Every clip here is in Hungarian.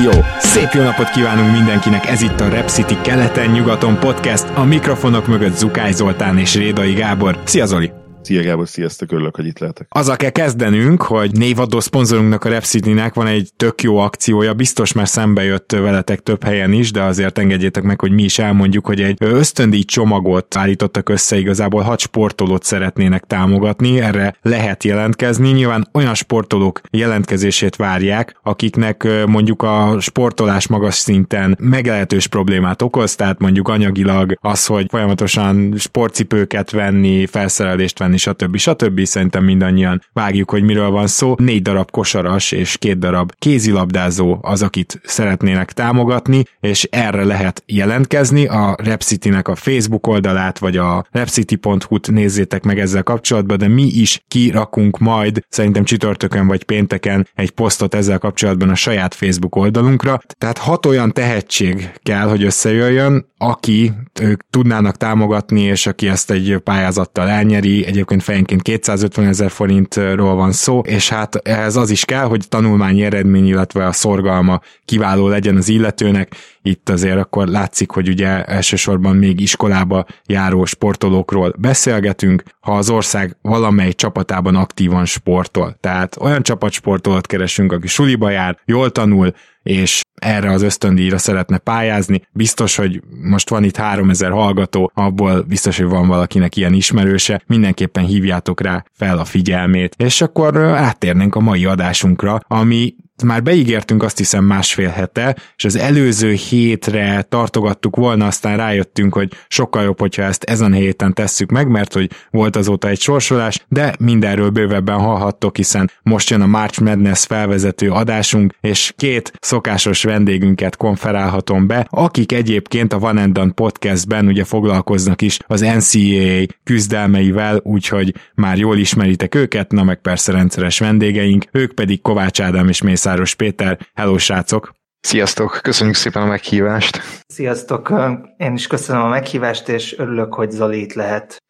Éjjó! Szép jó napot kívánunk mindenkinek, ez itt a Rep City keleten-nyugaton podcast, a mikrofonok mögött Zukály Zoltán és Rédai Gábor. Szia Zoli! Szia Gábor, sziasztok, örülök, hogy itt lehetek. Azzal kell kezdenünk, hogy névadó szponzorunknak a Rep City-nek van egy tök jó akciója, biztos már szembe jött veletek több helyen is, de azért engedjétek meg, hogy mi is elmondjuk, hogy egy ösztöndíj csomagot állítottak össze, igazából hat sportolót szeretnének támogatni, erre lehet jelentkezni. Nyilván olyan sportolók jelentkezését várják, akiknek mondjuk a sportolás magas szinten meglehetős problémát okoz, tehát mondjuk anyagilag az, hogy folyamatosan sportcipőket venni, felszerelést venni, stb. stb. Szerintem mindannyian vágjuk, hogy miről van szó. Négy darab kosaras és két darab kézilabdázó az, akit szeretnének támogatni, és erre lehet jelentkezni. A Repcity-nek a Facebook oldalát, vagy a repcity.hu-t nézzétek meg ezzel kapcsolatban, de mi is kirakunk majd, szerintem csütörtökön vagy pénteken egy posztot ezzel kapcsolatban a saját Facebook oldalunkra. Tehát hat olyan tehetség kell, hogy összejöjjön, aki ők tudnának támogatni, és aki ezt egy pályázattal elnyeri, egyébként fejenként 250 ezer forintról van szó, és hát ez az is kell, hogy tanulmányi eredmény, illetve a szorgalma kiváló legyen az illetőnek. Itt azért akkor látszik, hogy ugye elsősorban még iskolába járó sportolókról beszélgetünk, ha az ország valamely csapatában aktívan sportol. Tehát olyan csapatsportolót keresünk, aki suliba jár, jól tanul, és erre az ösztöndíjra szeretne pályázni. Biztos, hogy most van itt 3000 hallgató, abból biztos, hogy van valakinek ilyen ismerőse, mindenképpen hívjátok rá fel a figyelmét. És akkor áttérnénk a mai adásunkra, ami már beígértünk azt hiszem másfél hete, és az előző hétre tartogattuk volna, aztán rájöttünk, hogy sokkal jobb, hogyha ezt ezen a héten tesszük meg, mert hogy volt azóta egy sorsolás, de mindenről bővebben hallhattok, hiszen most jön a March Madness felvezető adásunk, és két szokásos vendégünket konferálhatom be, akik egyébként a Van and podcastben ugye foglalkoznak is az NCAA küzdelmeivel, úgyhogy már jól ismeritek őket, na meg persze rendszeres vendégeink, ők pedig Kovács Ádám és Mész Mészáros Péter. Hello, srácok! Sziasztok, köszönjük szépen a meghívást! Sziasztok, én is köszönöm a meghívást, és örülök, hogy Zoli itt lehet.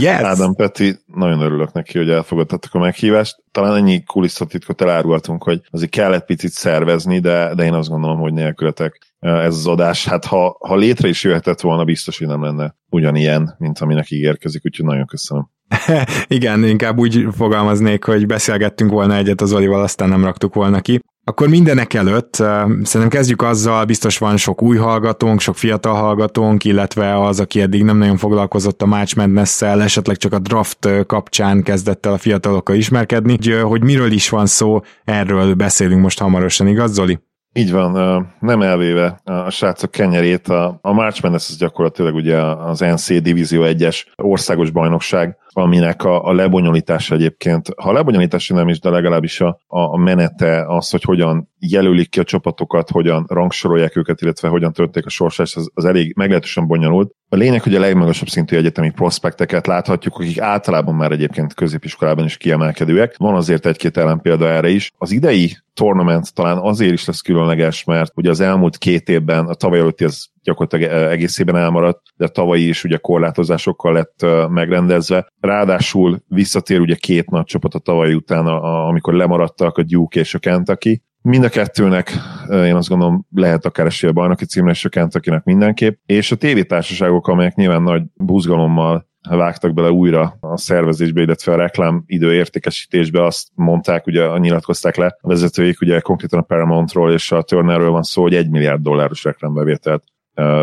Yes. Ádám Peti, nagyon örülök neki, hogy elfogadtatok a meghívást. Talán ennyi kulisszatitkot elárultunk, hogy azért kellett picit szervezni, de, de én azt gondolom, hogy nélkületek ez az adás, hát ha, ha létre is jöhetett volna, biztos, hogy nem lenne ugyanilyen, mint aminek ígérkezik, úgyhogy nagyon köszönöm. Igen, inkább úgy fogalmaznék, hogy beszélgettünk volna egyet az Olival, aztán nem raktuk volna ki. Akkor mindenek előtt szerintem kezdjük azzal, biztos van sok új hallgatónk, sok fiatal hallgatónk, illetve az, aki eddig nem nagyon foglalkozott a March madness esetleg csak a draft kapcsán kezdett el a fiatalokkal ismerkedni, hogy, hogy miről is van szó, erről beszélünk most hamarosan, igaz Zoli? Így van, nem elvéve a srácok kenyerét, a, a March Madness az gyakorlatilag ugye az NC Divízió 1-es országos bajnokság, aminek a, a lebonyolítása egyébként, ha a lebonyolítása nem is, de legalábbis a, a menete az, hogy hogyan jelölik ki a csapatokat, hogyan rangsorolják őket, illetve hogyan történik a sorsás, az, az elég meglehetősen bonyolult. A lényeg, hogy a legmagasabb szintű egyetemi prospekteket láthatjuk, akik általában már egyébként középiskolában is kiemelkedőek. Van azért egy-két ellenpélda erre is. Az idei tournament talán azért is lesz különleges, mert ugye az elmúlt két évben, a tavaly előtti az gyakorlatilag egészében elmaradt, de tavalyi is ugye korlátozásokkal lett megrendezve. Ráadásul visszatér ugye két nagy csapat a tavalyi után, amikor lemaradtak a Duke és a Kentucky, Mind a kettőnek én azt gondolom lehet akár esélye a bajnoki címre, és a Kentucky mindenképp, és a tévétársaságok, amelyek nyilván nagy buzgalommal vágtak bele újra a szervezésbe, illetve a reklám idő értékesítésbe, azt mondták, ugye nyilatkozták le a vezetőik, ugye konkrétan a Paramountról és a Turnerről van szó, hogy egy milliárd dolláros reklámbevételt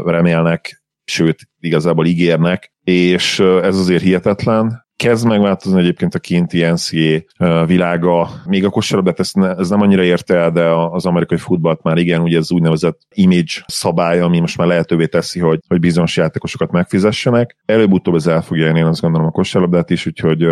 remélnek, sőt, igazából ígérnek, és ez azért hihetetlen, kezd megváltozni egyébként a kinti NCA világa. Még a kosarabdát ezt ne, ez nem annyira érte el, de az amerikai futballt már igen, ugye ez úgynevezett image szabály, ami most már lehetővé teszi, hogy, hogy bizonyos játékosokat megfizessenek. Előbb-utóbb ez el fogja érni, én azt gondolom a kosarabdát is, úgyhogy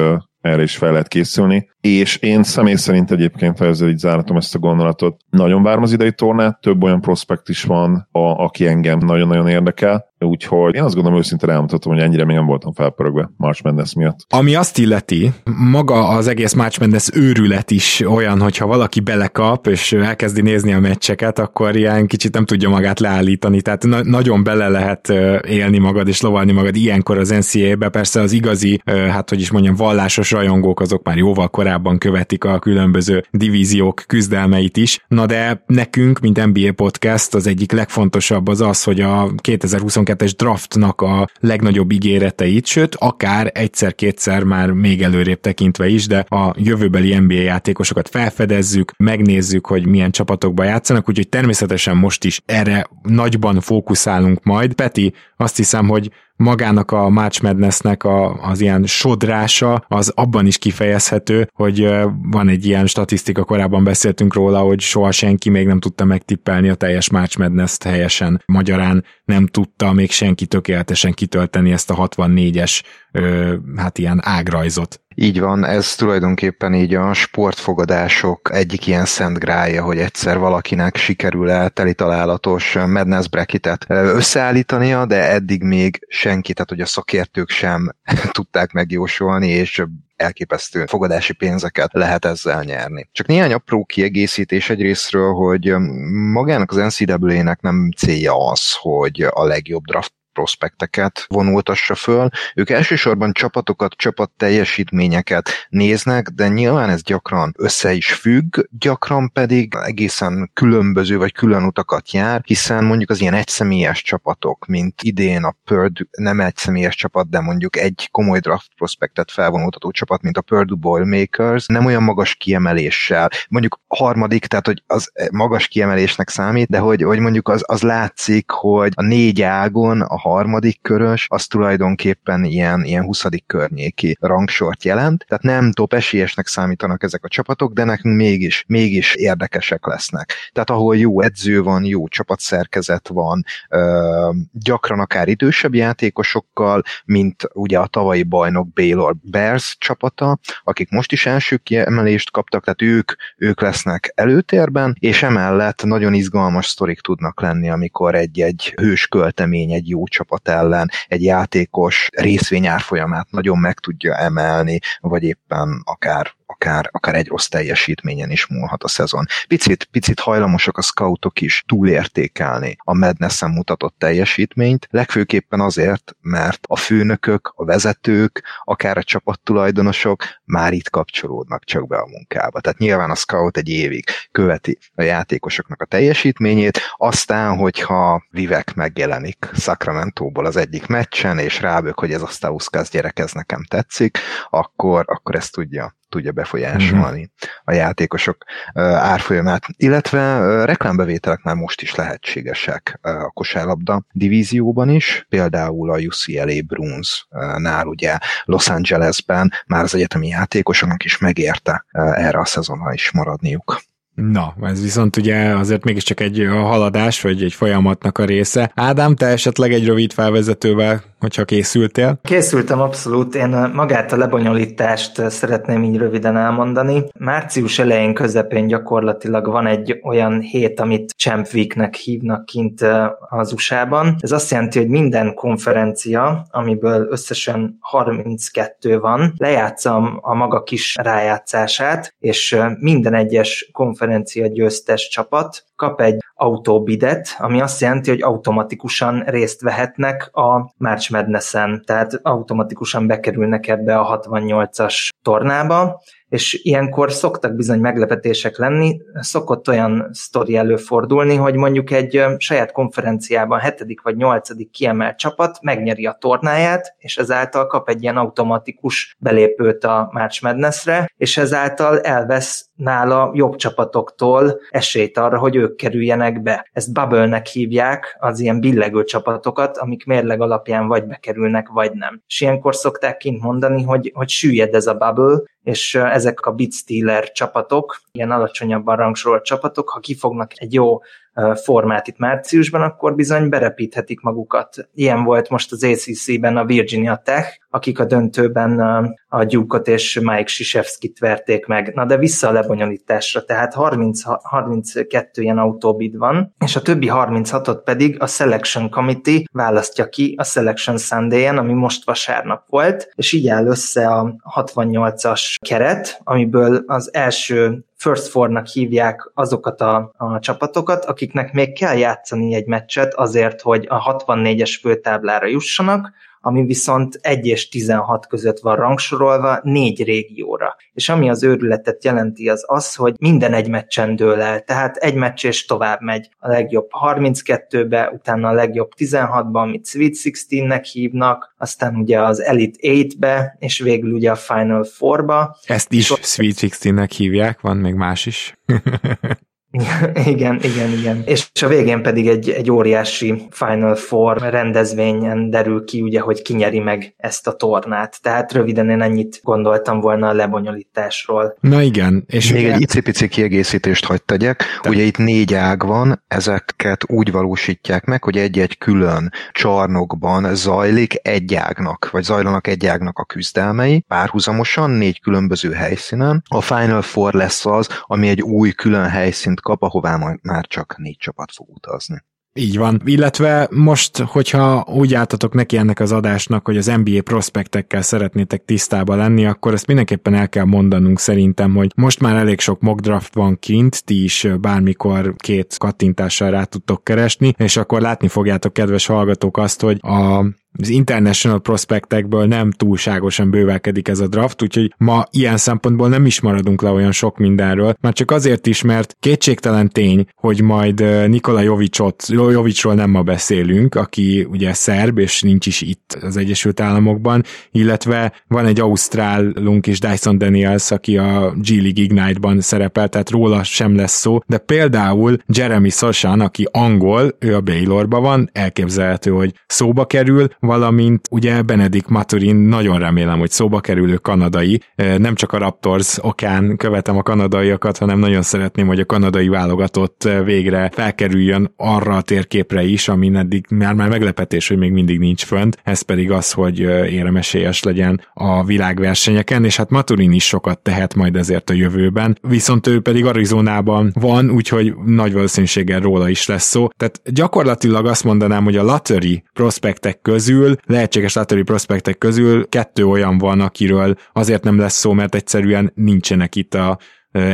erre is fel lehet készülni. És én személy szerint egyébként, ha ezzel így záratom ezt a gondolatot, nagyon várom az idei tornát, több olyan prospekt is van, a, aki engem nagyon-nagyon érdekel, úgyhogy én azt gondolom őszintén elmondhatom, hogy ennyire még nem voltam felpörögve March Madness miatt. Ami azt illeti, maga az egész March Madness őrület is olyan, hogyha valaki belekap, és elkezdi nézni a meccseket, akkor ilyen kicsit nem tudja magát leállítani, tehát na- nagyon bele lehet élni magad és lovalni magad ilyenkor az NCAA-be, persze az igazi, hát hogy is mondjam, vallásos rajongók azok már jóval korábban követik a különböző divíziók küzdelmeit is. Na de nekünk, mint NBA Podcast, az egyik legfontosabb az az, hogy a 2022-es draftnak a legnagyobb ígéreteit, sőt, akár egyszer-kétszer már még előrébb tekintve is, de a jövőbeli NBA játékosokat felfedezzük, megnézzük, hogy milyen csapatokban játszanak, úgyhogy természetesen most is erre nagyban fókuszálunk majd. Peti, azt hiszem, hogy magának a March Madnessnek a, az ilyen sodrása, az abban is kifejezhető, hogy van egy ilyen statisztika, korábban beszéltünk róla, hogy soha senki még nem tudta megtippelni a teljes March Madness-t helyesen. Magyarán nem tudta még senki tökéletesen kitölteni ezt a 64-es hát ilyen ágrajzot. Így van, ez tulajdonképpen így a sportfogadások egyik ilyen szent grája, hogy egyszer valakinek sikerül el teli találatos Madness bracketet összeállítania, de eddig még senki, tehát hogy a szakértők sem tudták megjósolni, és elképesztő fogadási pénzeket lehet ezzel nyerni. Csak néhány apró kiegészítés egyrésztről, hogy magának az NCAA-nek nem célja az, hogy a legjobb draft prospekteket vonultassa föl. Ők elsősorban csapatokat, csapat teljesítményeket néznek, de nyilván ez gyakran össze is függ, gyakran pedig egészen különböző vagy külön utakat jár, hiszen mondjuk az ilyen egyszemélyes csapatok, mint idén a Purdue, nem egyszemélyes csapat, de mondjuk egy komoly draft prospektet felvonultató csapat, mint a Purdue Boilermakers, nem olyan magas kiemeléssel, mondjuk harmadik, tehát hogy az magas kiemelésnek számít, de hogy, hogy mondjuk az, az látszik, hogy a négy ágon a harmadik körös, az tulajdonképpen ilyen, ilyen 20. környéki rangsort jelent, tehát nem top esélyesnek számítanak ezek a csapatok, de nekünk mégis, mégis érdekesek lesznek. Tehát ahol jó edző van, jó csapatszerkezet van, gyakran akár idősebb játékosokkal, mint ugye a tavalyi bajnok Baylor Bears csapata, akik most is első kiemelést kaptak, tehát ők, ők lesznek előtérben, és emellett nagyon izgalmas sztorik tudnak lenni, amikor egy-egy hős költemény egy jó csapat ellen egy játékos részvényárfolyamát nagyon meg tudja emelni, vagy éppen akár akár, akár egy rossz teljesítményen is múlhat a szezon. Picit, picit hajlamosak a scoutok is túlértékelni a madness mutatott teljesítményt, legfőképpen azért, mert a főnökök, a vezetők, akár a csapattulajdonosok már itt kapcsolódnak csak be a munkába. Tehát nyilván a scout egy évig követi a játékosoknak a teljesítményét, aztán, hogyha Vivek megjelenik Sacramento-ból az egyik meccsen, és rábök, hogy ez a Stauskas gyerek, ez nekem tetszik, akkor, akkor ezt tudja tudja befolyásolni uh-huh. a játékosok árfolyamát, illetve reklámbevételek már most is lehetségesek a kosárlabda divízióban is, például a UCLA Bruins-nál ugye Los Angelesben már az egyetemi játékosoknak is megérte erre a szezonra is maradniuk. Na, ez viszont ugye azért mégiscsak egy haladás, vagy egy folyamatnak a része. Ádám, te esetleg egy rövid felvezetővel hogyha készültél. Készültem abszolút, én magát a lebonyolítást szeretném így röviden elmondani. Március elején közepén gyakorlatilag van egy olyan hét, amit Champ Weeknek hívnak kint az USA-ban. Ez azt jelenti, hogy minden konferencia, amiből összesen 32 van, lejátsza a maga kis rájátszását, és minden egyes konferencia győztes csapat kap egy autóbidet, ami azt jelenti, hogy automatikusan részt vehetnek a March Madness-en, tehát automatikusan bekerülnek ebbe a 68-as tornába, és ilyenkor szoktak bizony meglepetések lenni, szokott olyan sztori előfordulni, hogy mondjuk egy saját konferenciában hetedik vagy nyolcadik kiemelt csapat megnyeri a tornáját, és ezáltal kap egy ilyen automatikus belépőt a March Madness-re, és ezáltal elvesz nála jobb csapatoktól esélyt arra, hogy ők kerüljenek be. Ezt bubble-nek hívják, az ilyen billegő csapatokat, amik mérleg alapján vagy bekerülnek, vagy nem. És ilyenkor szokták kint mondani, hogy, hogy süllyed ez a bubble, és ezek a beat stealer csapatok, ilyen alacsonyabban rangsorolt csapatok, ha kifognak egy jó formát itt márciusban, akkor bizony berepíthetik magukat. Ilyen volt most az ACC-ben a Virginia Tech, akik a döntőben a Gyúkot és Mike Sisevskit verték meg. Na de vissza a lebonyolításra, tehát 30, 32 ilyen autóbid van, és a többi 36-ot pedig a Selection Committee választja ki a Selection Sunday-en, ami most vasárnap volt, és így áll össze a 68-as keret, amiből az első First Four-nak hívják azokat a, a csapatokat, akiknek még kell játszani egy meccset azért, hogy a 64-es főtáblára jussanak, ami viszont 1 és 16 között van rangsorolva négy régióra. És ami az őrületet jelenti, az az, hogy minden egy meccsen dől el, tehát egy meccs és tovább megy. A legjobb 32-be, utána a legjobb 16-ba, amit Sweet 16-nek hívnak, aztán ugye az Elite 8-be, és végül ugye a Final 4-ba. Ezt is Sweet 16-nek hívják, van még más is. Igen, igen, igen. És a végén pedig egy, egy óriási Final Four rendezvényen derül ki, ugye, hogy kinyeri meg ezt a tornát. Tehát röviden én ennyit gondoltam volna a lebonyolításról. Na igen. És még egy icipici kiegészítést hagyd tegyek. Te. Ugye itt négy ág van, ezeket úgy valósítják meg, hogy egy-egy külön csarnokban zajlik egy ágnak, vagy zajlanak egy ágnak a küzdelmei, párhuzamosan, négy különböző helyszínen. A Final Four lesz az, ami egy új külön helyszínt kap, ahová majd már csak négy csapat fog utazni. Így van. Illetve most, hogyha úgy álltatok neki ennek az adásnak, hogy az NBA prospektekkel szeretnétek tisztába lenni, akkor ezt mindenképpen el kell mondanunk szerintem, hogy most már elég sok mock draft van kint, ti is bármikor két kattintással rá tudtok keresni, és akkor látni fogjátok, kedves hallgatók, azt, hogy a az international prospektekből nem túlságosan bővelkedik ez a draft, úgyhogy ma ilyen szempontból nem is maradunk le olyan sok mindenről, már csak azért is, mert kétségtelen tény, hogy majd Nikola Jovicsot, Jovicsról nem ma beszélünk, aki ugye szerb, és nincs is itt az Egyesült Államokban, illetve van egy ausztrálunk is, Dyson Daniels, aki a G League Ignite-ban szerepel, tehát róla sem lesz szó, de például Jeremy Soshan, aki angol, ő a Baylorban van, elképzelhető, hogy szóba kerül, valamint ugye Benedikt Maturin nagyon remélem, hogy szóba kerülő kanadai, nem csak a Raptors okán követem a kanadaiakat, hanem nagyon szeretném, hogy a kanadai válogatott végre felkerüljön arra a térképre is, ami eddig már már meglepetés, hogy még mindig nincs fönt, ez pedig az, hogy éremesélyes legyen a világversenyeken, és hát Maturin is sokat tehet majd ezért a jövőben, viszont ő pedig Arizonában van, úgyhogy nagy valószínűséggel róla is lesz szó. Tehát gyakorlatilag azt mondanám, hogy a lottery prospektek közül közül, lehetséges lottery prospektek közül kettő olyan van, akiről azért nem lesz szó, mert egyszerűen nincsenek itt a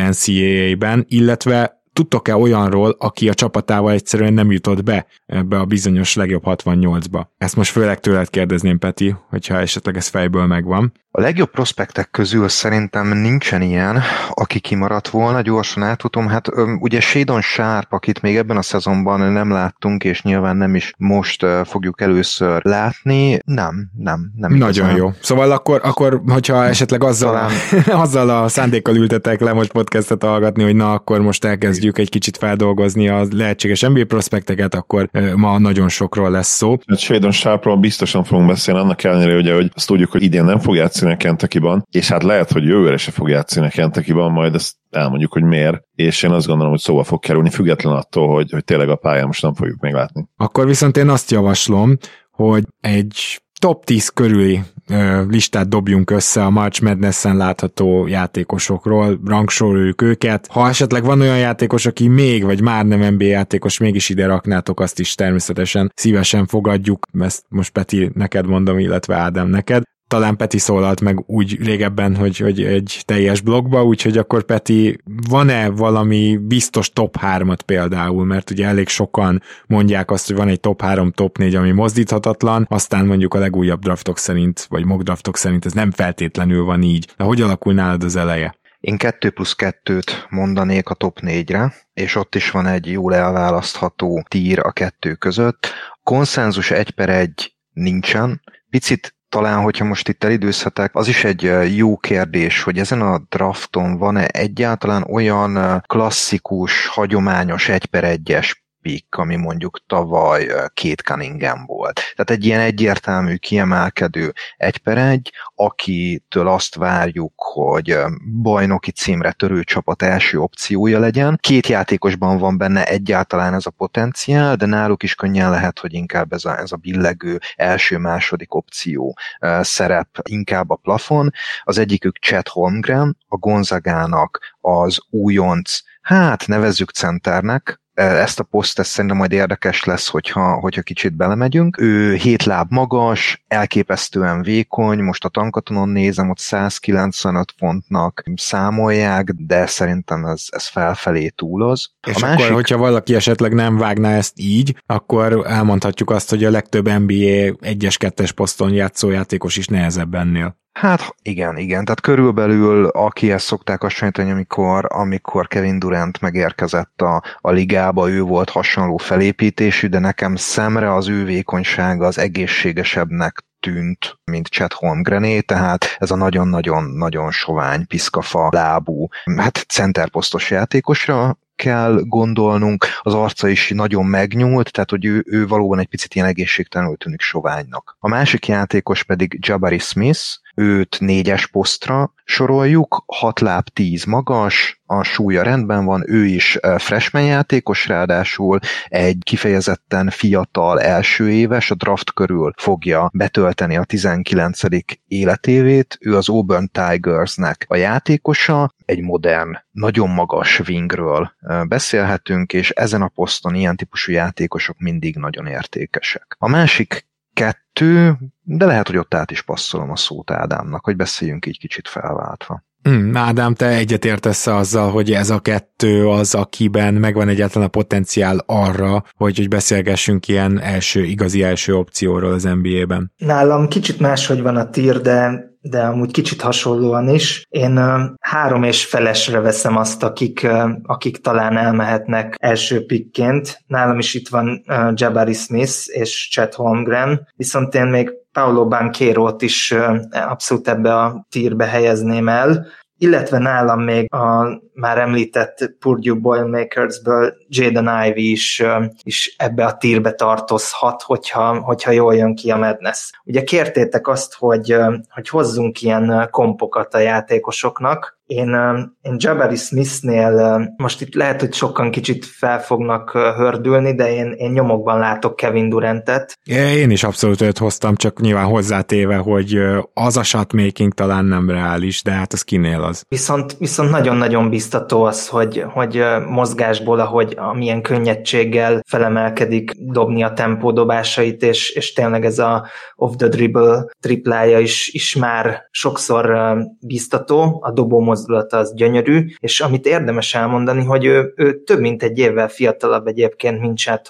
NCAA-ben, illetve tudtok-e olyanról, aki a csapatával egyszerűen nem jutott be ebbe a bizonyos legjobb 68-ba? Ezt most főleg tőled kérdezném, Peti, hogyha esetleg ez fejből megvan. A legjobb prospektek közül szerintem nincsen ilyen, aki kimaradt volna, gyorsan átfutom. Hát ugye Shadon Sharp, akit még ebben a szezonban nem láttunk, és nyilván nem is most fogjuk először látni, nem, nem, nem Nagyon igazán. jó. Szóval akkor, akkor hogyha esetleg azzal, Talán... azzal a szándékkal ültetek le most podcastet hallgatni, hogy na akkor most elkezdjük egy kicsit feldolgozni a lehetséges NBA prospekteket, akkor ma nagyon sokról lesz szó. Hát Shadon Sharpról biztosan fogunk beszélni, annak ellenére ugye, hogy azt tudjuk, hogy idén nem fog játszani játszani a kentucky és hát lehet, hogy jövőre se fog játszani a kentucky majd ezt elmondjuk, hogy miért, és én azt gondolom, hogy szóba fog kerülni, független attól, hogy, hogy tényleg a pályán most nem fogjuk még látni. Akkor viszont én azt javaslom, hogy egy top 10 körüli ö, listát dobjunk össze a March Madness-en látható játékosokról, rangsoroljuk őket. Ha esetleg van olyan játékos, aki még, vagy már nem NBA játékos, mégis ide raknátok, azt is természetesen szívesen fogadjuk. Ezt most Peti neked mondom, illetve Ádám neked talán Peti szólalt meg úgy régebben, hogy, hogy egy teljes blogba, úgyhogy akkor Peti, van-e valami biztos top 3-at például, mert ugye elég sokan mondják azt, hogy van egy top 3, top 4, ami mozdíthatatlan, aztán mondjuk a legújabb draftok szerint, vagy mock draftok szerint ez nem feltétlenül van így. De hogy alakul nálad az eleje? Én 2 plusz 2-t mondanék a top 4-re, és ott is van egy jól elválasztható tír a kettő között. Konszenzus 1 per 1 nincsen. Picit talán, hogyha most itt elidőzhetek, az is egy jó kérdés, hogy ezen a drafton van-e egyáltalán olyan klasszikus, hagyományos egy per egyes pick, ami mondjuk tavaly két Cunningham volt. Tehát egy ilyen egyértelmű, kiemelkedő egy per egy, akitől azt várjuk, hogy bajnoki címre törő csapat első opciója legyen. Két játékosban van benne egyáltalán ez a potenciál, de náluk is könnyen lehet, hogy inkább ez a, ez a billegő első-második opció szerep inkább a plafon. Az egyikük Chet Holmgren, a Gonzagának az újonc hát nevezzük centernek, ezt a poszt ezt szerintem majd érdekes lesz, hogyha, hogyha kicsit belemegyünk. Ő hét láb magas, elképesztően vékony, most a tankatonon nézem, ott 195 fontnak számolják, de szerintem ez, ez felfelé túloz. És a másik... akkor, hogyha valaki esetleg nem vágná ezt így, akkor elmondhatjuk azt, hogy a legtöbb NBA 1-es, 2-es poszton játszó játékos is nehezebb ennél. Hát igen, igen. Tehát körülbelül akihez szokták hasonlítani, amikor, amikor Kevin Durant megérkezett a, a ligába, ő volt hasonló felépítésű, de nekem szemre az ő vékonysága az egészségesebbnek tűnt, mint Chet Holmgrené, tehát ez a nagyon-nagyon-nagyon sovány, piszkafa lábú, hát centerposztos játékosra kell gondolnunk, az arca is nagyon megnyúlt, tehát hogy ő, ő valóban egy picit ilyen egészségtelenül tűnik soványnak. A másik játékos pedig Jabari Smith, őt négyes posztra soroljuk, 6 láb 10 magas, a súlya rendben van, ő is freshman játékos, ráadásul egy kifejezetten fiatal első éves, a draft körül fogja betölteni a 19. életévét, ő az Auburn Tigersnek a játékosa, egy modern, nagyon magas wingről beszélhetünk, és ezen a poszton ilyen típusú játékosok mindig nagyon értékesek. A másik kettő, de lehet, hogy ott át is passzolom a szót Ádámnak, hogy beszéljünk így kicsit felváltva. Hmm, Ádám, te egyetértesz azzal, hogy ez a kettő az, akiben megvan egyáltalán a potenciál arra, hogy, hogy beszélgessünk ilyen első, igazi első opcióról az NBA-ben? Nálam kicsit máshogy van a tír, de de amúgy kicsit hasonlóan is. Én három és felesre veszem azt, akik, akik talán elmehetnek első pikként. Nálam is itt van Jabari Smith és Chet Holmgren, viszont én még Paulo Banquero-t is abszolút ebbe a tírbe helyezném el illetve nálam még a már említett Purdue Boilermakersből Jaden Ivey is, is ebbe a tírbe tartozhat, hogyha, hogyha jól jön ki a Madness. Ugye kértétek azt, hogy, hogy hozzunk ilyen kompokat a játékosoknak, én, én Jabari Smithnél most itt lehet, hogy sokan kicsit fel fognak hördülni, de én, én nyomokban látok Kevin Durantet. Én is abszolút őt hoztam, csak nyilván hozzátéve, hogy az a shotmaking talán nem reális, de hát az kinél az. Viszont, viszont nagyon-nagyon biztató az, hogy, hogy mozgásból, ahogy milyen könnyedséggel felemelkedik dobni a tempódobásait, és, és tényleg ez a off the dribble triplája is, is már sokszor biztató, a dobó mozdulata az gyönyörű, és amit érdemes elmondani, hogy ő, ő több mint egy évvel fiatalabb egyébként, mint Chad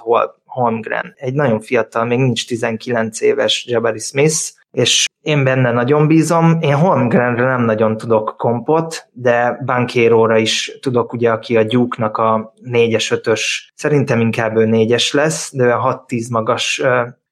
Holmgren. Egy nagyon fiatal, még nincs 19 éves Jabari Smith, és én benne nagyon bízom. Én Holmgrenre nem nagyon tudok kompot, de Bankéróra is tudok, ugye, aki a Duke-nak a 4-es, 5-ös, szerintem inkább ő 4-es lesz, de a 6-10 magas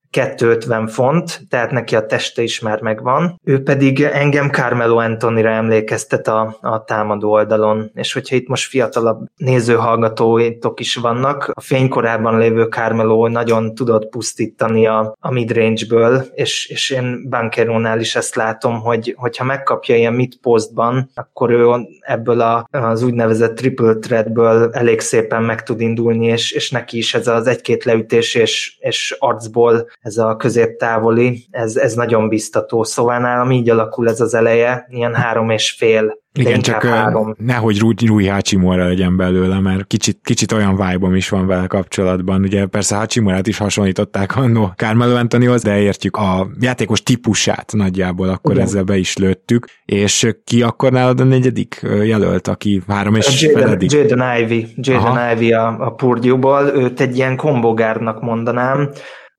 250 font, tehát neki a teste is már megvan. Ő pedig engem Carmelo Antonira emlékeztet a, a támadó oldalon, és hogyha itt most fiatalabb nézőhallgatóitok is vannak, a fénykorában lévő Carmelo nagyon tudott pusztítani a, a midrange-ből, és, és én Bankeronál is ezt látom, hogy hogyha megkapja ilyen mid postban, akkor ő ebből a, az úgynevezett triple threadből elég szépen meg tud indulni, és, és neki is ez az egy-két leütés és, és arcból ez a középtávoli, ez, ez nagyon biztató, szóval nálam így alakul ez az eleje, ilyen három és fél igen, csak három. nehogy Rui, Rui Hachimura legyen belőle, mert kicsit, kicsit olyan vibe is van vele kapcsolatban. Ugye persze Hachimurát is hasonlították annó Carmelo Anthonyhoz, de értjük a játékos típusát nagyjából, akkor Igen. ezzel be is lőttük. És ki akkor nálad a negyedik jelölt, aki három és Jaden, feledik? Jaden Ivy, Jaden Ivy a, a Purdue-ból, őt egy ilyen kombogárnak mondanám,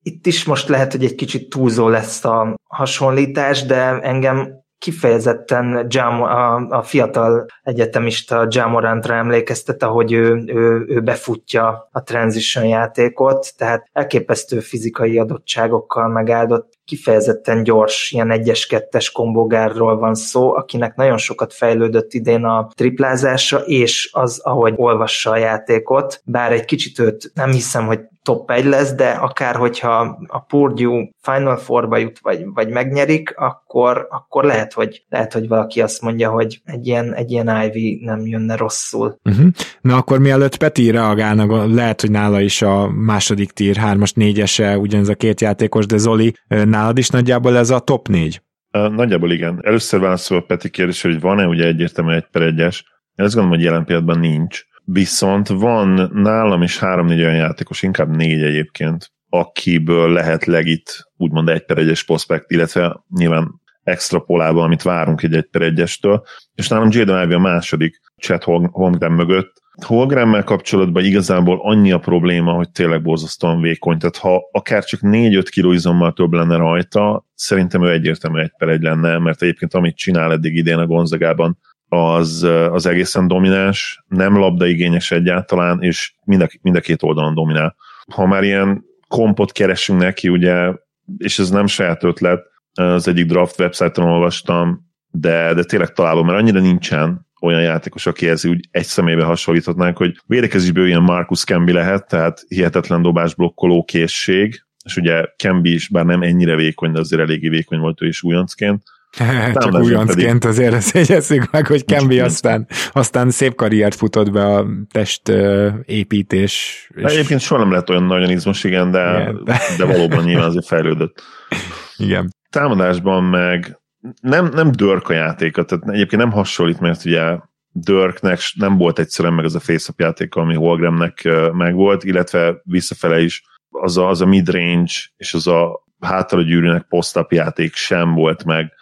itt is most lehet, hogy egy kicsit túlzó lesz a hasonlítás, de engem kifejezetten Jam, a, a fiatal egyetemista Jamorantra emlékeztet, ahogy ő, ő, ő befutja a transition játékot, tehát elképesztő fizikai adottságokkal megáldott. Kifejezetten gyors, ilyen egyes-kettes kombogárról van szó, akinek nagyon sokat fejlődött idén a triplázása, és az, ahogy olvassa a játékot, bár egy kicsit őt nem hiszem, hogy top 1 lesz, de akár hogyha a Purdue Final Four-ba jut, vagy, vagy megnyerik, akkor, akkor lehet, hogy, lehet, hogy valaki azt mondja, hogy egy ilyen, egy ilyen Ivy nem jönne rosszul. Uh-huh. Na akkor mielőtt Peti reagálna, lehet, hogy nála is a második tír, hármas, négyese, ugyanez a két játékos, de Zoli, nálad is nagyjából ez a top négy? Nagyjából igen. Először válaszol a Peti kérdés, hogy van-e ugye egyértelműen egy per egyes. Én azt gondolom, hogy jelen pillanatban nincs Viszont van nálam is három-négy olyan játékos, inkább négy egyébként, akiből lehet legit úgymond egy per egyes prospekt, illetve nyilván extrapolálva, amit várunk egy egy per egyestől. És nálam Jaden Ivey a második Chet Holmgren mögött. Holmgremmel kapcsolatban igazából annyi a probléma, hogy tényleg borzasztóan vékony. Tehát ha akár csak 4-5 kiló izommal több lenne rajta, szerintem ő egyértelműen egy per egy lenne, mert egyébként amit csinál eddig idén a Gonzagában, az, az egészen domináns, nem labdaigényes egyáltalán, és mind a, mind a két oldalon dominál. Ha már ilyen kompot keresünk neki, ugye, és ez nem saját ötlet, az egyik draft websájton olvastam, de, de tényleg találom, mert annyira nincsen olyan játékos, akihez úgy egy személybe hasonlíthatnánk, hogy védekezésből ilyen Marcus Kembi lehet, tehát hihetetlen dobás blokkoló készség, és ugye Kembi is, bár nem ennyire vékony, de azért eléggé vékony volt ő is újoncként, Csak újoncként azért ezt jegyezzük meg, hogy Kembi aztán, aztán szép karriert futott be a test építés. És... Egyébként soha nem lett olyan nagyon izmos, igen, de, igen, de... de valóban nyilván azért fejlődött. Igen. Támadásban meg nem, nem Dörk a játéka, tehát egyébként nem hasonlít, mert ugye Dörknek nem volt egyszerűen meg az a face játéka, ami Holgramnek megvolt, illetve visszafele is az a, az a midrange és az a hátra gyűrűnek post játék sem volt meg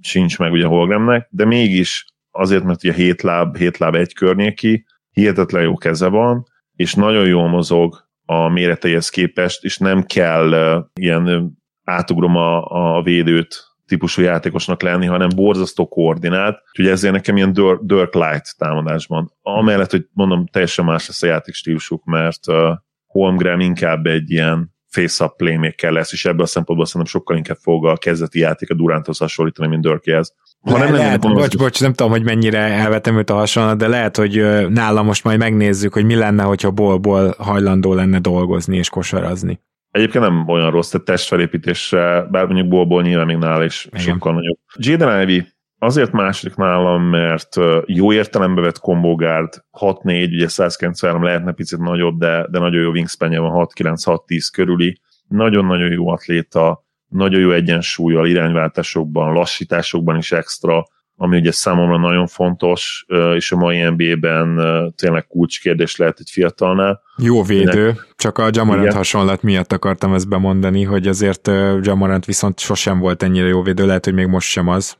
sincs meg ugye Holgramnek, de mégis azért, mert ugye 7 láb, 7 láb egy környéki, hihetetlen jó keze van, és nagyon jól mozog a méreteihez képest, és nem kell uh, ilyen átugrom a, a védőt típusú játékosnak lenni, hanem borzasztó koordinált, úgyhogy ezért nekem ilyen Dirk Light támadásban. Amellett, hogy mondom, teljesen más lesz a játékstílusuk, mert uh, Holmgren inkább egy ilyen face-up playmaker lesz, és ebből a szempontból szerintem sokkal inkább fog a kezdeti játék a Duranthoz hasonlítani, mint Dörkéhez. Ha Le, nem lehet, bocs, bocs, bocs, nem tudom, hogy mennyire elvetem őt a hasonlat, de lehet, hogy nála most majd megnézzük, hogy mi lenne, hogyha bolból hajlandó lenne dolgozni és kosarazni. Egyébként nem olyan rossz, tehát testfelépítésre, bár mondjuk bolból nyilván még nála is Igen. sokkal nagyobb. Jaden Ivey azért második nálam, mert jó értelembe vett kombogárd, 6-4, ugye 193 lehetne picit nagyobb, de, de nagyon jó wingspanje van, 6-9-6-10 körüli. Nagyon-nagyon jó atléta, nagyon jó egyensúlyal, irányváltásokban, lassításokban is extra, ami ugye számomra nagyon fontos, és a mai NBA-ben tényleg kulcskérdés lehet egy fiatalnál. Jó védő, csak a Jamarant Igen. hasonlat miatt akartam ezt bemondani, hogy azért Jamarant viszont sosem volt ennyire jó védő, lehet, hogy még most sem az.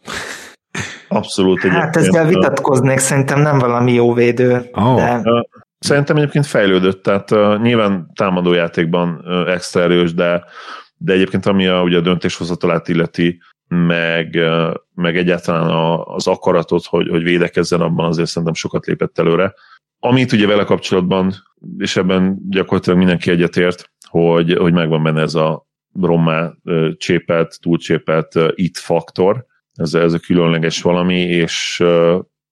Abszolút. Hát ezzel vitatkoznék, szerintem nem valami jó védő. Oh. De... Szerintem egyébként fejlődött, tehát uh, nyilván támadójátékban uh, extra erős, de, de egyébként ami a, ugye a döntéshozatalát illeti, meg, uh, meg egyáltalán a, az akaratot, hogy, hogy védekezzen abban, azért szerintem sokat lépett előre. Amit ugye vele kapcsolatban, és ebben gyakorlatilag mindenki egyetért, hogy, hogy megvan benne ez a rommá csépelt, túlcsépelt it faktor, ez, ez a különleges valami, és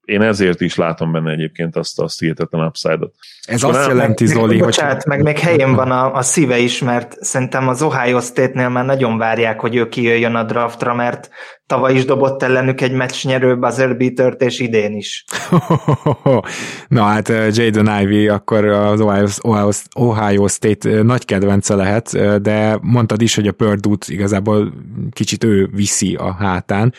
én ezért is látom benne egyébként azt a hihetetlen upside-ot. Ez azt nem, jelenti, meg, Zoli, bocsánat, hogy... meg még helyén van a, a szíve is, mert szerintem az Ohio State-nél már nagyon várják, hogy ő kijöjjön a draftra, mert tavaly is dobott ellenük egy meccsnyerő buzzer beater és idén is. Na hát Jaden Ivey akkor az Ohio, Ohio, Ohio State nagy kedvence lehet, de mondtad is, hogy a purdue igazából kicsit ő viszi a hátán.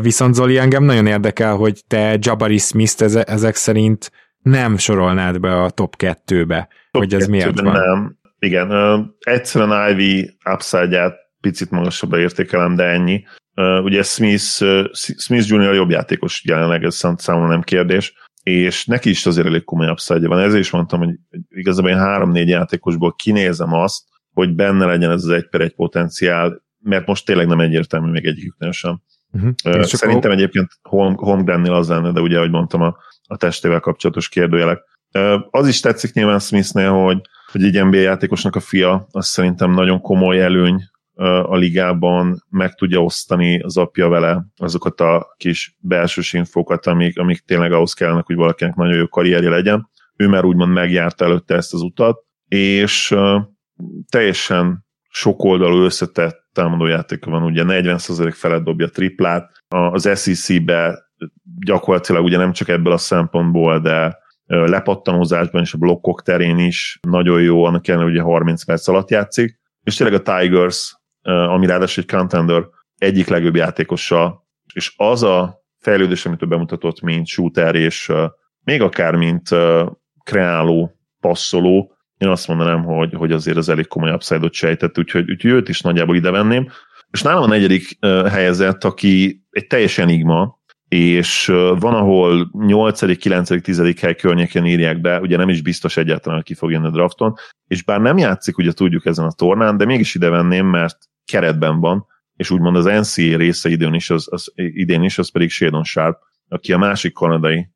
Viszont Zoli, engem nagyon érdekel, hogy te Jabari Smith-t ezek szerint nem sorolnád be a top 2-be, top hogy ez miért van. Nem. Igen, egyszerűen Ivy upside picit magasabbra értékelem, de ennyi. Ugye Smith, Smith Junior jobb játékos jelenleg, ez számomra nem kérdés, és neki is azért elég komoly upside van. Ezért is mondtam, hogy igazából én három-négy játékosból kinézem azt, hogy benne legyen ez az egy per egy potenciál, mert most tényleg nem egyértelmű még egyiküknél sem. Uh-huh. Szerintem akkor... egyébként Holmgrennél az lenne, de ugye, ahogy mondtam, a, a testével kapcsolatos kérdőjelek. Az is tetszik nyilván Smithnél, hogy, hogy egy NBA játékosnak a fia, az szerintem nagyon komoly előny a ligában, meg tudja osztani az apja vele azokat a kis belsős infókat, amik, amik tényleg ahhoz kellene, hogy valakinek nagyon jó karrierje legyen. Ő már úgymond megjárta előtte ezt az utat, és teljesen sokoldalú összetett támadójátéka van, ugye 40% felett dobja triplát, az SEC-be gyakorlatilag ugye nem csak ebből a szempontból, de lepattanózásban és a blokkok terén is nagyon jó, annak ellenére ugye 30 perc alatt játszik, és tényleg a Tigers, ami ráadásul egy contender egyik legjobb játékosa, és az a fejlődés, amit ő bemutatott, mint shooter, és még akár mint kreáló, passzoló, én azt mondanám, hogy, hogy azért az elég komoly upside-ot sejtett, úgyhogy, úgyhogy őt is nagyjából ide venném. És nálam a negyedik helyezett, aki egy teljes enigma, és van, ahol 8., 9., 10. hely környéken írják be, ugye nem is biztos egyáltalán, hogy ki fog jönni a drafton, és bár nem játszik, ugye tudjuk ezen a tornán, de mégis ide venném, mert keretben van, és úgymond az NCA része idén is, az, az, idén is, az pedig Shadon Sharp, aki a másik kanadai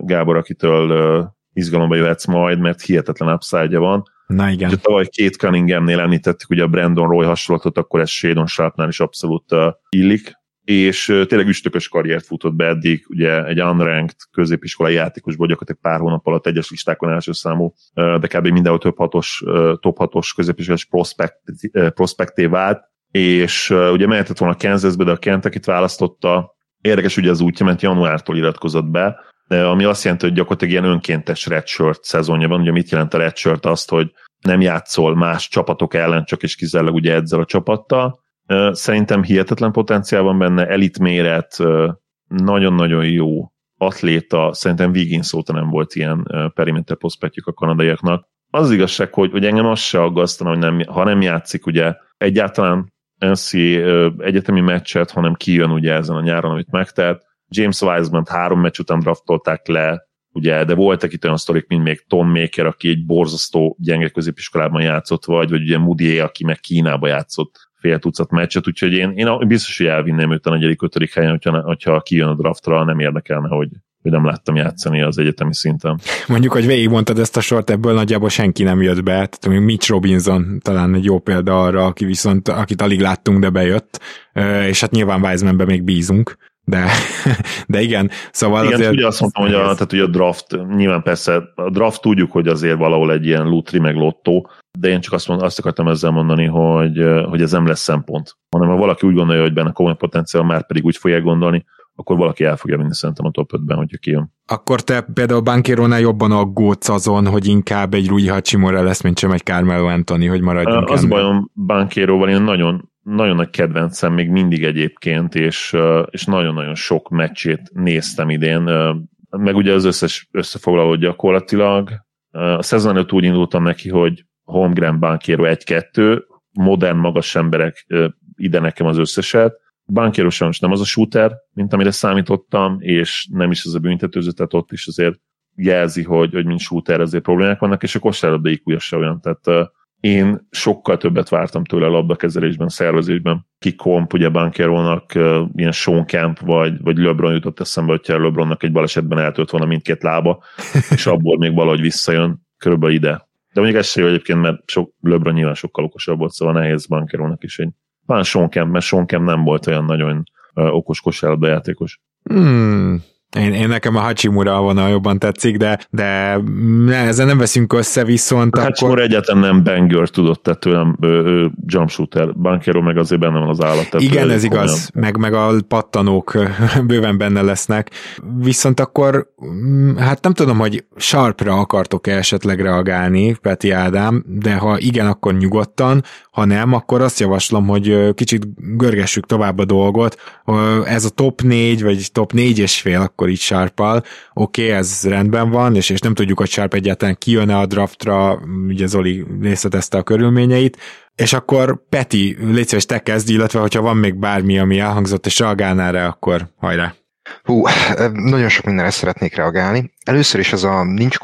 Gábor, akitől izgalomba jöhetsz majd, mert hihetetlen upside van. Na igen. Ugye tavaly két Cunninghamnél említettük ugye a Brandon Roy hasonlatot, akkor ez Shadon Sharpnál is abszolút uh, illik, és uh, tényleg üstökös karriert futott be eddig, ugye egy unranked középiskolai játékosból gyakorlatilag pár hónap alatt egyes listákon első számú, uh, de kb. mindenhol több hatos, top hatos középiskolás prospekt, prospekté vált, és ugye mehetett volna Kansasbe, de a Kentucky-t választotta, Érdekes ugye az útja, mert januártól iratkozott be, ami azt jelenti, hogy gyakorlatilag ilyen önkéntes redshirt szezonja van. Ugye mit jelent a redshirt? Azt, hogy nem játszol más csapatok ellen, csak és kizárólag ugye ezzel a csapattal. Szerintem hihetetlen potenciál van benne, elit méret, nagyon-nagyon jó atléta, szerintem Wiggins óta nem volt ilyen perimeter prospektjük a kanadaiaknak. Az igazság, hogy, hogy engem az se aggasztana, hogy nem, ha nem játszik ugye egyáltalán NCAA egyetemi meccset, hanem kijön ugye ezen a nyáron, amit megtehet, James Wiseman három meccs után draftolták le, ugye, de voltak itt olyan sztorik, mint még Tom Maker, aki egy borzasztó gyenge középiskolában játszott, vagy, vagy ugye Moody, aki meg Kínába játszott fél tucat meccset, úgyhogy én, én biztos, hogy elvinném őt a negyedik, ötödik helyen, hogyha, hogyha kijön a draftra, nem érdekelne, hogy, hogy nem láttam játszani az egyetemi szinten. Mondjuk, hogy végigmondtad ezt a sort, ebből nagyjából senki nem jött be, tehát mondjuk Mitch Robinson talán egy jó példa arra, aki viszont, akit alig láttunk, de bejött, és hát nyilván Wisemanbe még bízunk de, de igen, szóval igen, azért... ugye azt mondtam, hogy a, tehát ugye a draft, nyilván persze a draft tudjuk, hogy azért valahol egy ilyen lutri meg lottó, de én csak azt, mond, azt akartam ezzel mondani, hogy, hogy ez nem lesz szempont. Hanem ha valaki úgy gondolja, hogy benne komoly potenciál, már pedig úgy fogja gondolni, akkor valaki el fogja vinni szerintem a top 5-ben, hogyha kijön. Akkor te például Bankérónál jobban aggódsz azon, hogy inkább egy Rui Hachimura lesz, mint sem egy Carmelo Anthony, hogy maradjunk Az bajom Bankéróval, én nagyon nagyon nagy kedvencem még mindig egyébként, és, és nagyon-nagyon sok meccsét néztem idén, meg ugye az összes összefoglaló gyakorlatilag. A szezon előtt úgy indultam neki, hogy Holmgren Bankéro 1-2, modern, magas emberek ide nekem az összeset. Bankéro sajnos nem az a shooter, mint amire számítottam, és nem is az a büntetőző, tehát ott is azért jelzi, hogy, hogy mint shooter azért problémák vannak, és a kosárlabda iq se olyan, tehát én sokkal többet vártam tőle a labdakezelésben, szervezésben. Kikomp, ugye Bankerónak ilyen Sean Camp, vagy, vagy LeBron jutott eszembe, hogyha LeBronnak egy balesetben eltölt volna mindkét lába, és abból még valahogy visszajön körülbelül ide. De mondjuk ez se jó egyébként, mert sok, LeBron nyilván sokkal okosabb volt, szóval nehéz Bankerónak is egy talán Sean Camp, mert Camp nem volt olyan nagyon okos kosárlabda játékos. Hmm, én, én nekem a Hachimura vonal jobban tetszik, de, de ne, ezzel nem veszünk össze, viszont a Hachimura akkor... egyáltalán nem banger tudott, tehát tőlem jump shooter. Bankero meg azért benne van az állat. Tehát Igen, ez igaz, meg, meg a pattanók bőven benne lesznek. Viszont akkor, mm, hát nem tudom, hogy Sharpra akartok-e esetleg reagálni, Peti Ádám, de ha igen, akkor nyugodtan, ha nem, akkor azt javaslom, hogy kicsit görgessük tovább a dolgot. Ez a top 4, vagy top 4 és fél, akkor így Sharpal. Oké, okay, ez rendben van, és, és nem tudjuk, hogy Sharp egyáltalán kijön a draftra, ugye Zoli részletezte a körülményeit, és akkor Peti, légy szíves, te kezdj, illetve hogyha van még bármi, ami elhangzott, és reagálnál rá, akkor hajrá. Hú, nagyon sok mindenre szeretnék reagálni. Először is ez a nincs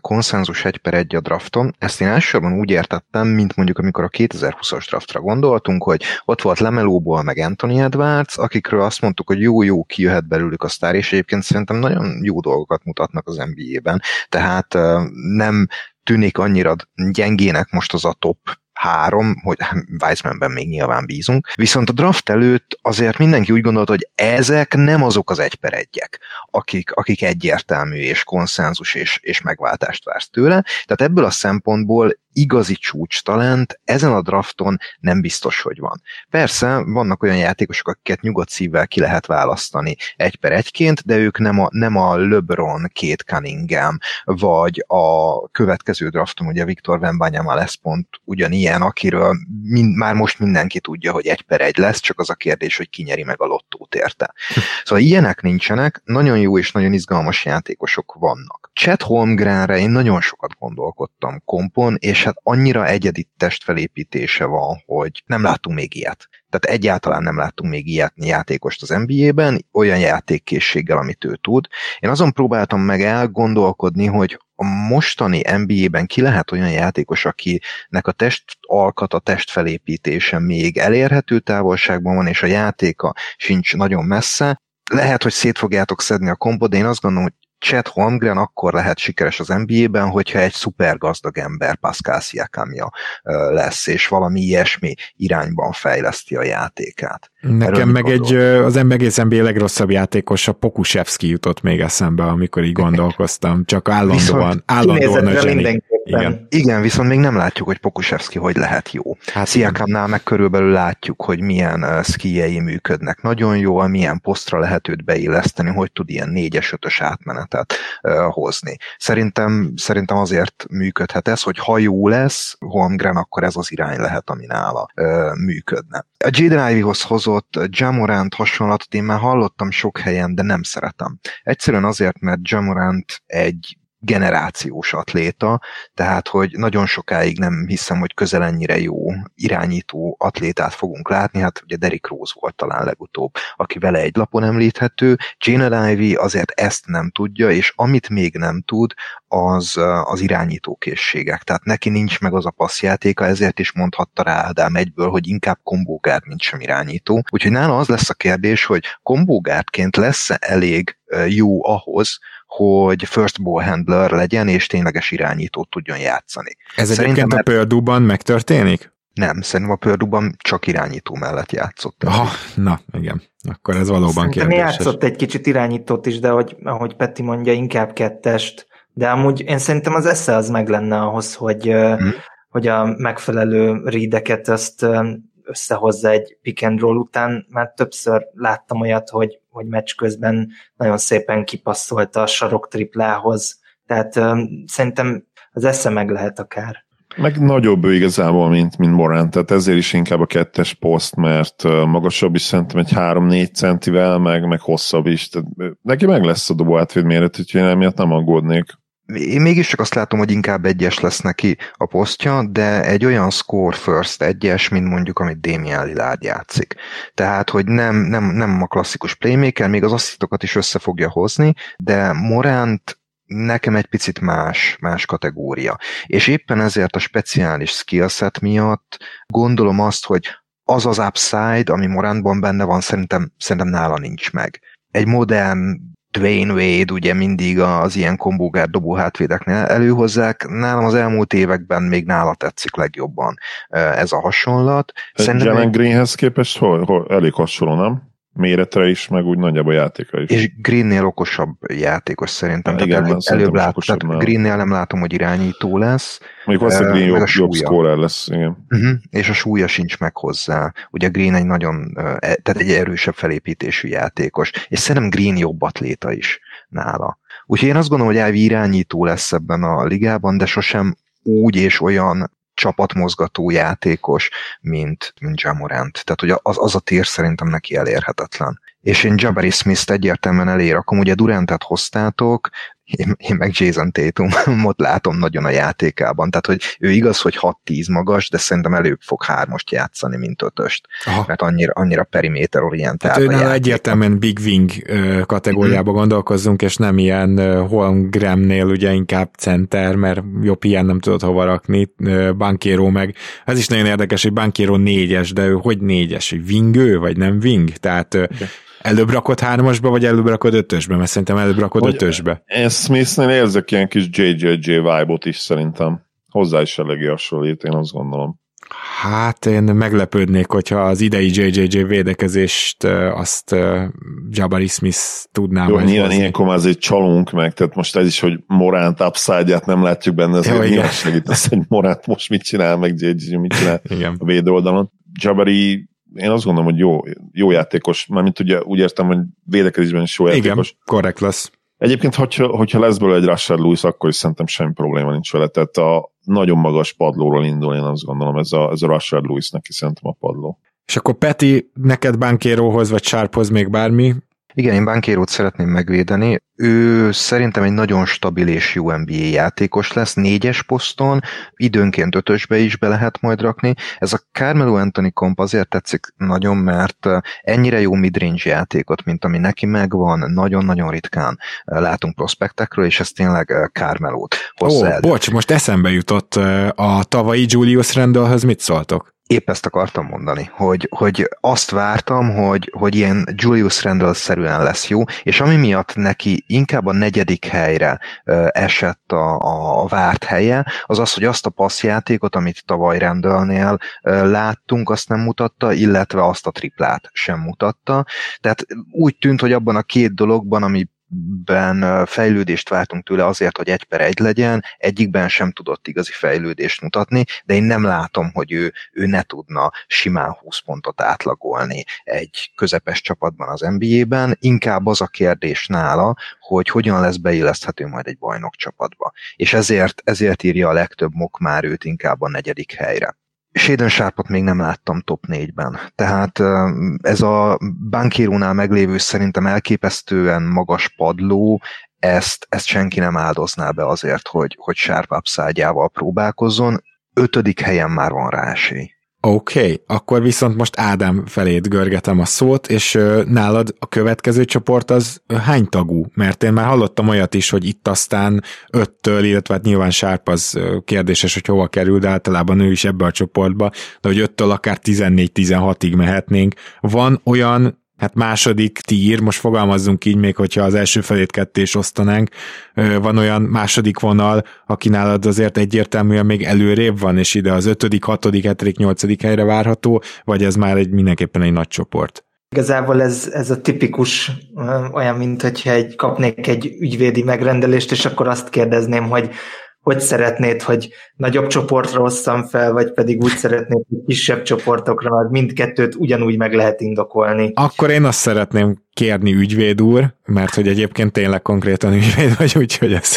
konszenzus egy per egy a drafton. Ezt én elsősorban úgy értettem, mint mondjuk amikor a 2020-as draftra gondoltunk, hogy ott volt Lemelóból meg Anthony Edwards, akikről azt mondtuk, hogy jó-jó kijöhet belőlük a sztár, és egyébként szerintem nagyon jó dolgokat mutatnak az NBA-ben. Tehát nem tűnik annyira gyengének most az a top három, hogy Weizmannben még nyilván bízunk, viszont a draft előtt azért mindenki úgy gondolta, hogy ezek nem azok az egy per egyek, akik, akik egyértelmű és konszenzus és, és megváltást vársz tőle. Tehát ebből a szempontból igazi csúcs talent ezen a drafton nem biztos, hogy van. Persze, vannak olyan játékosok, akiket nyugodt szívvel ki lehet választani egy per egyként, de ők nem a, nem a LeBron, két Cunningham, vagy a következő drafton, ugye Viktor Wembanyama lesz pont ugyanilyen, akiről mind, már most mindenki tudja, hogy egy per egy lesz, csak az a kérdés, hogy ki nyeri meg a lottót érte. Szóval ilyenek nincsenek, nagyon jó és nagyon izgalmas játékosok vannak. Chet Holmgrenre én nagyon sokat gondolkodtam kompon, és hát annyira egyedi testfelépítése van, hogy nem látunk még ilyet. Tehát egyáltalán nem láttunk még ilyet játékost az NBA-ben, olyan játékkészséggel, amit ő tud. Én azon próbáltam meg elgondolkodni, hogy a mostani NBA-ben ki lehet olyan játékos, akinek a test alkat, a testfelépítése még elérhető távolságban van, és a játéka sincs nagyon messze. Lehet, hogy szét fogjátok szedni a kompot, de én azt gondolom, hogy Chet Holmgren akkor lehet sikeres az NBA-ben, hogyha egy szuper gazdag ember Pascal Siakamja lesz, és valami ilyesmi irányban fejleszti a játékát. Nekem meg egy, az egész NBA legrosszabb játékos a Pokusevski jutott még eszembe, amikor így gondolkoztam, csak állandóan, Viszont állandóan a zseni. Igen. Igen, viszont még nem látjuk, hogy Pokusevski hogy lehet jó. Hát Sziakámnál meg körülbelül látjuk, hogy milyen uh, skijei működnek. Nagyon jó, milyen posztra lehet őt beilleszteni, hogy tud ilyen négyes, ötös átmenetet uh, hozni. Szerintem, szerintem azért működhet ez, hogy ha jó lesz Holmgren, akkor ez az irány lehet, ami nála uh, működne. A Jaden Ivy-hoz hozott Jamorant hasonlatot én már hallottam sok helyen, de nem szeretem. Egyszerűen azért, mert Jamorant egy generációs atléta, tehát hogy nagyon sokáig nem hiszem, hogy közel ennyire jó irányító atlétát fogunk látni, hát ugye Derrick Rose volt talán legutóbb, aki vele egy lapon említhető, Jane Ivy azért ezt nem tudja, és amit még nem tud, az az irányítókészségek, tehát neki nincs meg az a passzjátéka, ezért is mondhatta rá Ádám egyből, hogy inkább kombógárd, mint sem irányító. Úgyhogy nála az lesz a kérdés, hogy kombógárdként lesz-e elég jó ahhoz, hogy first ball handler legyen, és tényleges irányítót tudjon játszani. Ez Szerintem egyébként a Purdue-ban megtörténik? Nem, szerintem a Purdue-ban csak irányító mellett játszott. Aha, na, igen. Akkor ez valóban szerintem kérdéses. játszott egy kicsit irányítót is, de hogy, ahogy Peti mondja, inkább kettest. De amúgy én szerintem az esze az meg lenne ahhoz, hogy, hmm. hogy a megfelelő rídeket azt összehozza egy pick and roll után. Már többször láttam olyat, hogy, hogy meccs közben nagyon szépen kipasszolta a sarok triplához. Tehát um, szerintem az esze meg lehet akár. Meg nagyobb ő igazából, mint, mint Morán, tehát ezért is inkább a kettes poszt, mert magasabb is szerintem egy 3-4 centivel, meg, meg hosszabb is. Tehát neki meg lesz a dobó átvéd méret, úgyhogy én emiatt nem aggódnék én mégiscsak azt látom, hogy inkább egyes lesz neki a posztja, de egy olyan score first egyes, mint mondjuk, amit Damien Lillard játszik. Tehát, hogy nem, nem, nem a klasszikus playmaker, még az asszitokat is össze fogja hozni, de Moránt nekem egy picit más, más kategória. És éppen ezért a speciális skillset miatt gondolom azt, hogy az az upside, ami Morantban benne van, szerintem, szerintem nála nincs meg. Egy modern Dwayne Wade ugye mindig az ilyen kombógár dobó hátvédeknél előhozzák. Nálam az elmúlt években még nála tetszik legjobban ez a hasonlat. Szerintem Jalen Greenhez képest hol, hol, elég hasonló, nem? Méretre is, meg úgy nagyjából játéka is. És Greennél okosabb játékos szerintem. Ja, igen, tehát előbb lát, tehát Greennél nem látom, hogy irányító lesz. Mondjuk azt, hogy Green jobb, jobb scorer lesz. Igen. Uh-huh, és a súlya sincs meg hozzá. Ugye Green egy nagyon, e, tehát egy erősebb felépítésű játékos. És szerintem Green jobb atléta is nála. Úgyhogy én azt gondolom, hogy Ivy irányító lesz ebben a ligában, de sosem úgy és olyan csapatmozgató játékos, mint, mint Jamorant. Tehát, hogy az, az a tér szerintem neki elérhetetlen. És én Jabari Smith-t egyértelműen elérakom. Ugye Durantet hoztátok, én, én meg Jason Tatumot látom nagyon a játékában. Tehát, hogy ő igaz, hogy 6-10 magas, de szerintem előbb fog hármost játszani, mint ötöst. Aha. Mert annyira, annyira periméter orientált hát ő egyértelműen Big Wing kategóriába mm-hmm. gondolkozzunk, és nem ilyen Holmgramnél ugye inkább center, mert jobb ilyen nem tudod hova rakni. Bankéró meg, ez is nagyon érdekes, hogy Bankéró négyes, de ő hogy négyes? Wingő, vagy nem wing? Tehát okay Előbb rakod hármasba, vagy előbb rakod ötösbe? Mert szerintem előbb rakod vagy ötösbe. Én Smithnél érzek ilyen kis JJJ vibe-ot is szerintem. Hozzá is eléggé hasonlít, én azt gondolom. Hát én meglepődnék, hogyha az idei JJJ védekezést azt Jabari Smith tudná Jó, nyilván ilyenkor már azért csalunk meg, tehát most ez is, hogy Morant upside nem látjuk benne, ez Jó, nyilván segít az, hogy Morant most mit csinál, meg JJJ mit csinál igen. a védő oldalon. Jabari én azt gondolom, hogy jó, jó játékos, mármint ugye úgy értem, hogy védekezésben is jó játékos. Igen, korrekt lesz. Egyébként, hogyha, hogyha lesz belőle egy Rusher Lewis, akkor is szerintem semmi probléma nincs vele. Tehát a nagyon magas padlóról indul, én azt gondolom, ez a, ez a Rusher Lewis neki szerintem a padló. És akkor Peti, neked Bankéróhoz vagy Sharphoz még bármi igen, én Bankérót szeretném megvédeni. Ő szerintem egy nagyon stabil és jó NBA játékos lesz, négyes poszton, időnként ötösbe is be lehet majd rakni. Ez a Carmelo Anthony komp azért tetszik nagyon, mert ennyire jó midrange játékot, mint ami neki megvan, nagyon-nagyon ritkán látunk prospektekről, és ez tényleg Carmelót hozza Ó, bocs, most eszembe jutott a tavalyi Julius Randallhez mit szóltok? Épp ezt akartam mondani, hogy, hogy azt vártam, hogy, hogy ilyen Julius Randall-szerűen lesz jó, és ami miatt neki inkább a negyedik helyre esett a, a várt helye, az az, hogy azt a passzjátékot, amit tavaly Randallnél láttunk, azt nem mutatta, illetve azt a triplát sem mutatta. Tehát úgy tűnt, hogy abban a két dologban, ami ben fejlődést vártunk tőle azért, hogy egy per egy legyen, egyikben sem tudott igazi fejlődést mutatni, de én nem látom, hogy ő, ő ne tudna simán 20 pontot átlagolni egy közepes csapatban az NBA-ben, inkább az a kérdés nála, hogy hogyan lesz beilleszthető majd egy bajnok csapatba. És ezért, ezért írja a legtöbb mok már őt inkább a negyedik helyre. Shaden Sharpot még nem láttam top 4-ben. Tehát ez a Bankirunál meglévő szerintem elképesztően magas padló, ezt, ezt senki nem áldozná be azért, hogy, hogy Sharp upside próbálkozzon. Ötödik helyen már van rá esély. Oké, okay, akkor viszont most Ádám felét görgetem a szót, és nálad a következő csoport az hány tagú? Mert én már hallottam olyat is, hogy itt aztán öttől, illetve hát nyilván Sárp az kérdéses, hogy hova kerül, de általában ő is ebbe a csoportba, de hogy öttől akár 14-16-ig mehetnénk. Van olyan hát második tír, most fogalmazzunk így még, hogyha az első felét ketté is osztanánk, van olyan második vonal, aki nálad azért egyértelműen még előrébb van, és ide az ötödik, hatodik, hetedik, nyolcadik helyre várható, vagy ez már egy mindenképpen egy nagy csoport? Igazából ez, ez a tipikus olyan, mint hogyha egy, kapnék egy ügyvédi megrendelést, és akkor azt kérdezném, hogy hogy szeretnéd, hogy nagyobb csoportra osszam fel, vagy pedig úgy szeretnéd, hogy kisebb csoportokra, mert mindkettőt ugyanúgy meg lehet indokolni. Akkor én azt szeretném kérni ügyvéd úr, mert hogy egyébként tényleg konkrétan ügyvéd vagy, úgyhogy ez,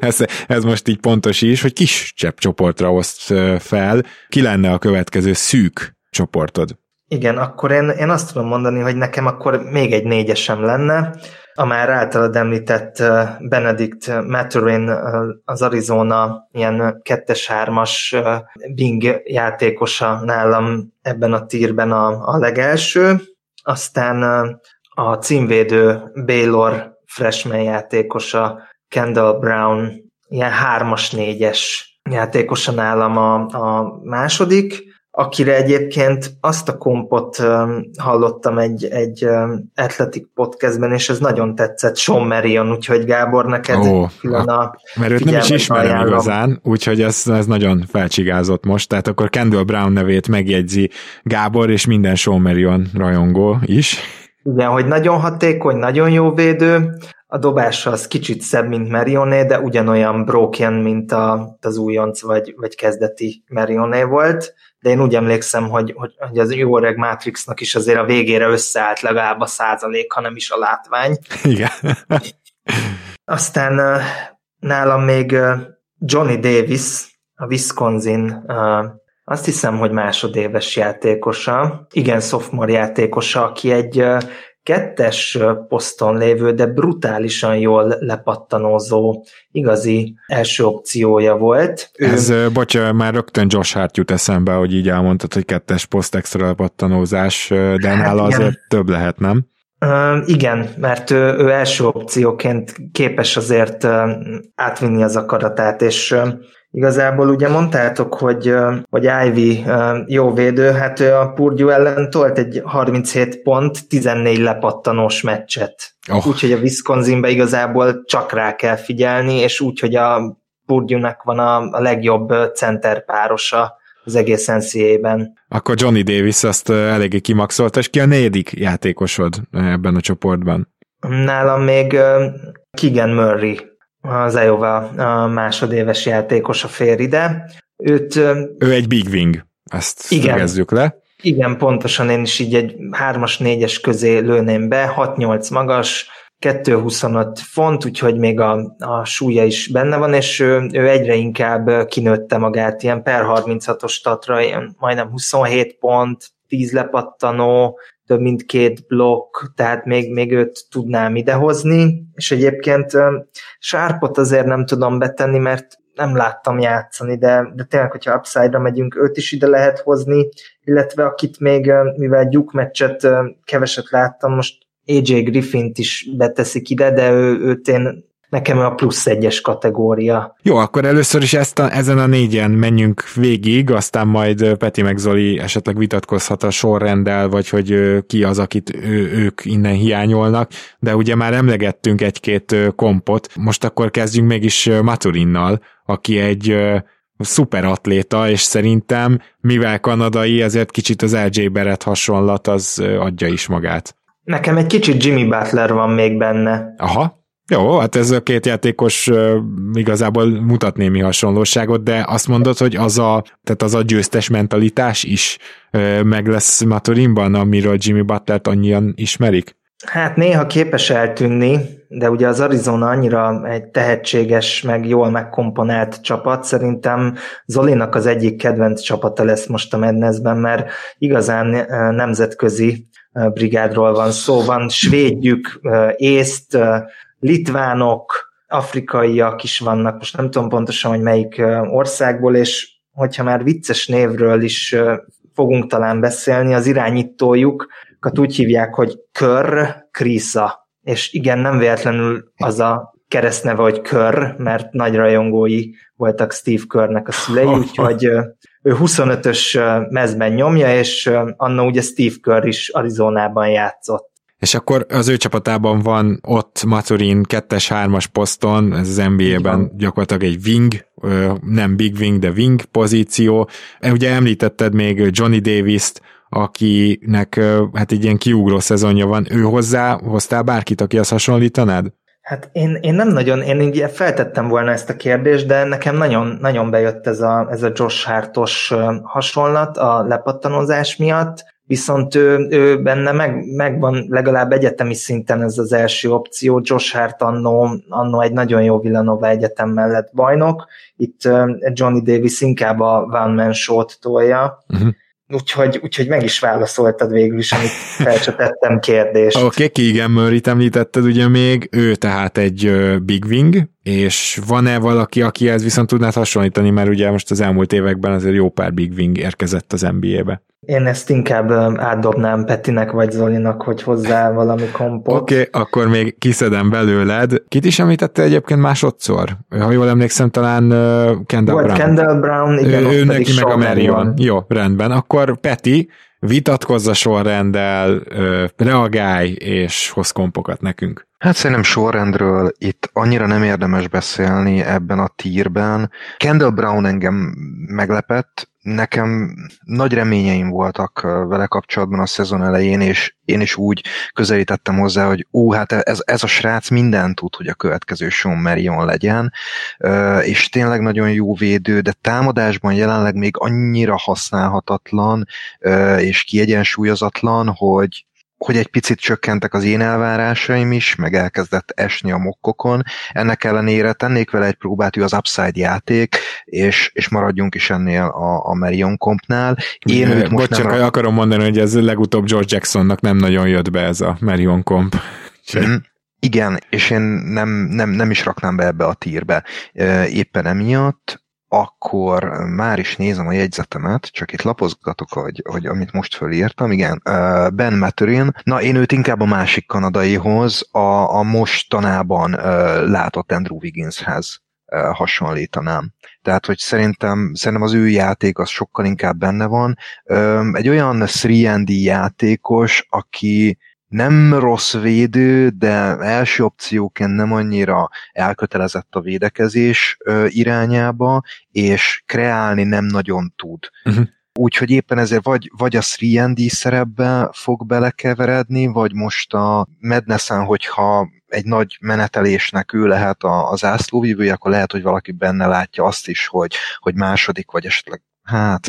ez, ez most így pontos is, hogy kisebb csoportra oszt fel. Ki lenne a következő szűk csoportod? Igen, akkor én, én azt tudom mondani, hogy nekem akkor még egy négyesem lenne, a már általad említett Benedict Maturin az Arizona ilyen kettes-hármas Bing játékosa nálam ebben a tírben a, a legelső, aztán a címvédő Baylor freshman játékosa Kendall Brown ilyen hármas-négyes játékosa nálam a, a második, akire egyébként azt a kompot um, hallottam egy, egy um, podcastben, és ez nagyon tetszett, Sean Marion, úgyhogy Gábor, neked Ó, külön a Mert őt nem is ismerem ajánlom. igazán, úgyhogy ez, ez nagyon felcsigázott most, tehát akkor Kendall Brown nevét megjegyzi Gábor, és minden Sean Marion rajongó is. Igen, hogy nagyon hatékony, nagyon jó védő, a dobása az kicsit szebb, mint Marioné, de ugyanolyan broken, mint a, az újonc vagy, vagy kezdeti Marioné volt, de én úgy emlékszem, hogy, hogy, hogy az jó öreg Matrixnak is azért a végére összeállt legalább a százalék, hanem is a látvány. Igen. Aztán nálam még Johnny Davis, a Wisconsin, azt hiszem, hogy másodéves játékosa, igen, sophomore játékosa, aki egy kettes poszton lévő, de brutálisan jól lepattanózó igazi első opciója volt. Ez, bocsánat, már rögtön Josh Hart jut eszembe, hogy így elmondtad, hogy kettes poszt extra lepattanózás, de hát nála igen. azért több lehet, nem? Uh, igen, mert ő, ő első opcióként képes azért uh, átvinni az akaratát, és uh, Igazából ugye mondtátok, hogy, hogy Ivy jó védő, hát ő a Purdue ellen tolt egy 37 pont, 14 lepattanós meccset. Oh. Úgyhogy a Wisconsinbe igazából csak rá kell figyelni, és úgy, hogy a Purdue-nek van a, a legjobb center párosa az egész NCAA-ben. Akkor Johnny Davis azt eléggé kimaxolta, és ki a negyedik játékosod ebben a csoportban? Nálam még Keegan Murray az Iowa a másodéves játékos a fér ide. Őt, ő egy big wing, ezt igen, szögezzük le. Igen, pontosan én is így egy 3-as, 4-es közé lőném be, 6-8 magas, 2,25 font, úgyhogy még a, a súlya is benne van, és ő, ő egyre inkább kinőtte magát ilyen per 36-os statra, ilyen majdnem 27 pont, 10 lepattanó, több mint két blokk, tehát még, még őt tudnám idehozni, és egyébként Sárpot azért nem tudom betenni, mert nem láttam játszani, de, de tényleg, hogyha upside-ra megyünk, őt is ide lehet hozni, illetve akit még, mivel gyuk meccset keveset láttam, most AJ Griffint is beteszik ide, de ő, őt én nekem a plusz egyes kategória. Jó, akkor először is ezt a, ezen a négyen menjünk végig, aztán majd Peti meg Zoli esetleg vitatkozhat a sorrenddel, vagy hogy ki az, akit ő, ők innen hiányolnak, de ugye már emlegettünk egy-két kompot, most akkor kezdjünk mégis Maturinnal, aki egy szuper atléta, és szerintem, mivel kanadai, ezért kicsit az LJ Beret hasonlat, az adja is magát. Nekem egy kicsit Jimmy Butler van még benne. Aha, jó, hát ez a két játékos uh, igazából mutat némi hasonlóságot, de azt mondod, hogy az a, tehát az a győztes mentalitás is uh, meg lesz Maturinban, amiről Jimmy Butlert annyian ismerik? Hát néha képes eltűnni, de ugye az Arizona annyira egy tehetséges, meg jól megkomponált csapat, szerintem Zolinak az egyik kedvenc csapata lesz most a Madnessben, mert igazán nemzetközi brigádról van szó, van svédjük, észt, litvánok, afrikaiak is vannak, most nem tudom pontosan, hogy melyik országból, és hogyha már vicces névről is fogunk talán beszélni, az irányítójukat úgy hívják, hogy Kör Krisa. És igen, nem véletlenül az a keresztneve, hogy Kör, mert nagy rajongói voltak Steve Körnek a szülei, úgyhogy ő 25-ös mezben nyomja, és anna ugye Steve Kerr is Arizonában játszott. És akkor az ő csapatában van ott Maturin 2-3-as poszton, ez az NBA-ben gyakorlatilag egy wing, nem big wing, de wing pozíció. Ugye említetted még Johnny Davis-t, akinek hát egy ilyen kiugró szezonja van. Ő hozzá hoztál bárkit, aki azt hasonlítanád? Hát én, én nem nagyon, én így feltettem volna ezt a kérdést, de nekem nagyon, nagyon bejött ez a, ez a Josh Hartos hasonlat a lepattanozás miatt viszont ő, ő benne meg, megvan legalább egyetemi szinten ez az első opció. Josh Hart annó, annó egy nagyon jó Villanova egyetem mellett bajnok, itt Johnny Davis inkább a one man show-t tolja, uh-huh. Úgyhogy, úgyhogy meg is válaszoltad végül is, amit felcsatettem kérdést. Oké, okay, Keegan murray említetted ugye még, ő tehát egy big wing, és van-e valaki, akihez viszont tudnád hasonlítani, mert ugye most az elmúlt években azért jó pár big wing érkezett az NBA-be. Én ezt inkább átdobnám Petinek vagy Zolinak, hogy hozzá valami kompot. Oké, okay, akkor még kiszedem belőled. Kit is említette egyébként másodszor? Ha jól emlékszem, talán Kendall Volt Brown. Kendall Brown, igen. Ő, ő neki meg a Marion. Jó, rendben. Akkor Peti, vitatkozz a sorrenddel, reagálj, és hoz kompokat nekünk. Hát szerintem sorrendről itt annyira nem érdemes beszélni ebben a tírben. Kendall Brown engem meglepett, nekem nagy reményeim voltak vele kapcsolatban a szezon elején, és én is úgy közelítettem hozzá, hogy ú, hát ez, ez a srác mindent tud, hogy a következő Sean Marion legyen, és tényleg nagyon jó védő, de támadásban jelenleg még annyira használhatatlan és kiegyensúlyozatlan, hogy hogy egy picit csökkentek az én elvárásaim is, meg elkezdett esni a mokkokon. Ennek ellenére tennék vele egy próbát, ő az Upside játék, és, és maradjunk is ennél a, a Marion Compnál. Én őt most Bocs, nem csak akarom mondani, hogy ez legutóbb George Jacksonnak nem nagyon jött be ez a Marion Comp. Mm, igen, és én nem, nem, nem is raknám be ebbe a tírbe. Éppen emiatt akkor már is nézem a jegyzetemet, csak itt lapozgatok, hogy, hogy amit most fölírtam, igen, Ben Maturin, na én őt inkább a másik kanadaihoz, a, a mostanában látott Andrew Wigginshez hasonlítanám. Tehát, hogy szerintem, szerintem az ő játék az sokkal inkább benne van. Egy olyan 3 játékos, aki nem rossz védő, de első opcióként nem annyira elkötelezett a védekezés irányába, és kreálni nem nagyon tud. Uh-huh. Úgyhogy éppen ezért vagy, vagy a 3 szerepbe fog belekeveredni, vagy most a Madnessen, hogyha egy nagy menetelésnek ő lehet a, az ászlóvívője, akkor lehet, hogy valaki benne látja azt is, hogy, hogy második, vagy esetleg hát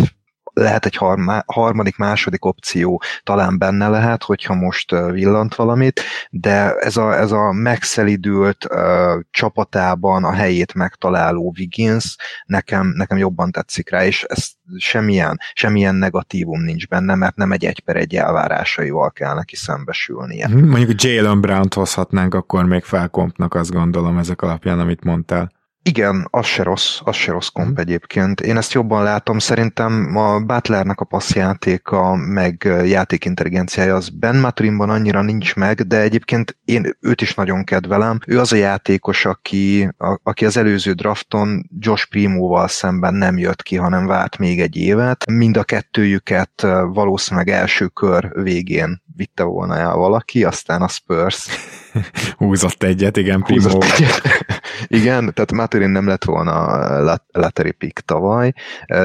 lehet egy harma, harmadik, második opció talán benne lehet, hogyha most villant valamit, de ez a, ez a megszelidült uh, csapatában a helyét megtaláló Wiggins nekem, nekem jobban tetszik rá, és ez semmilyen, semmilyen negatívum nincs benne, mert nem egy egy per egy elvárásaival kell neki szembesülnie. Mondjuk Jalen Brown-t hozhatnánk akkor még felkompnak, azt gondolom ezek alapján, amit mondtál. Igen, az se rossz, az se rossz komp egyébként. Én ezt jobban látom, szerintem a Butlernek a passzjátéka, meg játékintelligenciája az Ben Maturinban annyira nincs meg, de egyébként én őt is nagyon kedvelem. Ő az a játékos, aki, a, aki az előző drafton Josh Primóval szemben nem jött ki, hanem várt még egy évet. Mind a kettőjüket valószínűleg első kör végén vitte volna el valaki, aztán a Spurs húzott egyet, igen, Primo. Húzott egyet. igen, tehát Maturin nem lett volna Lateri pick tavaly,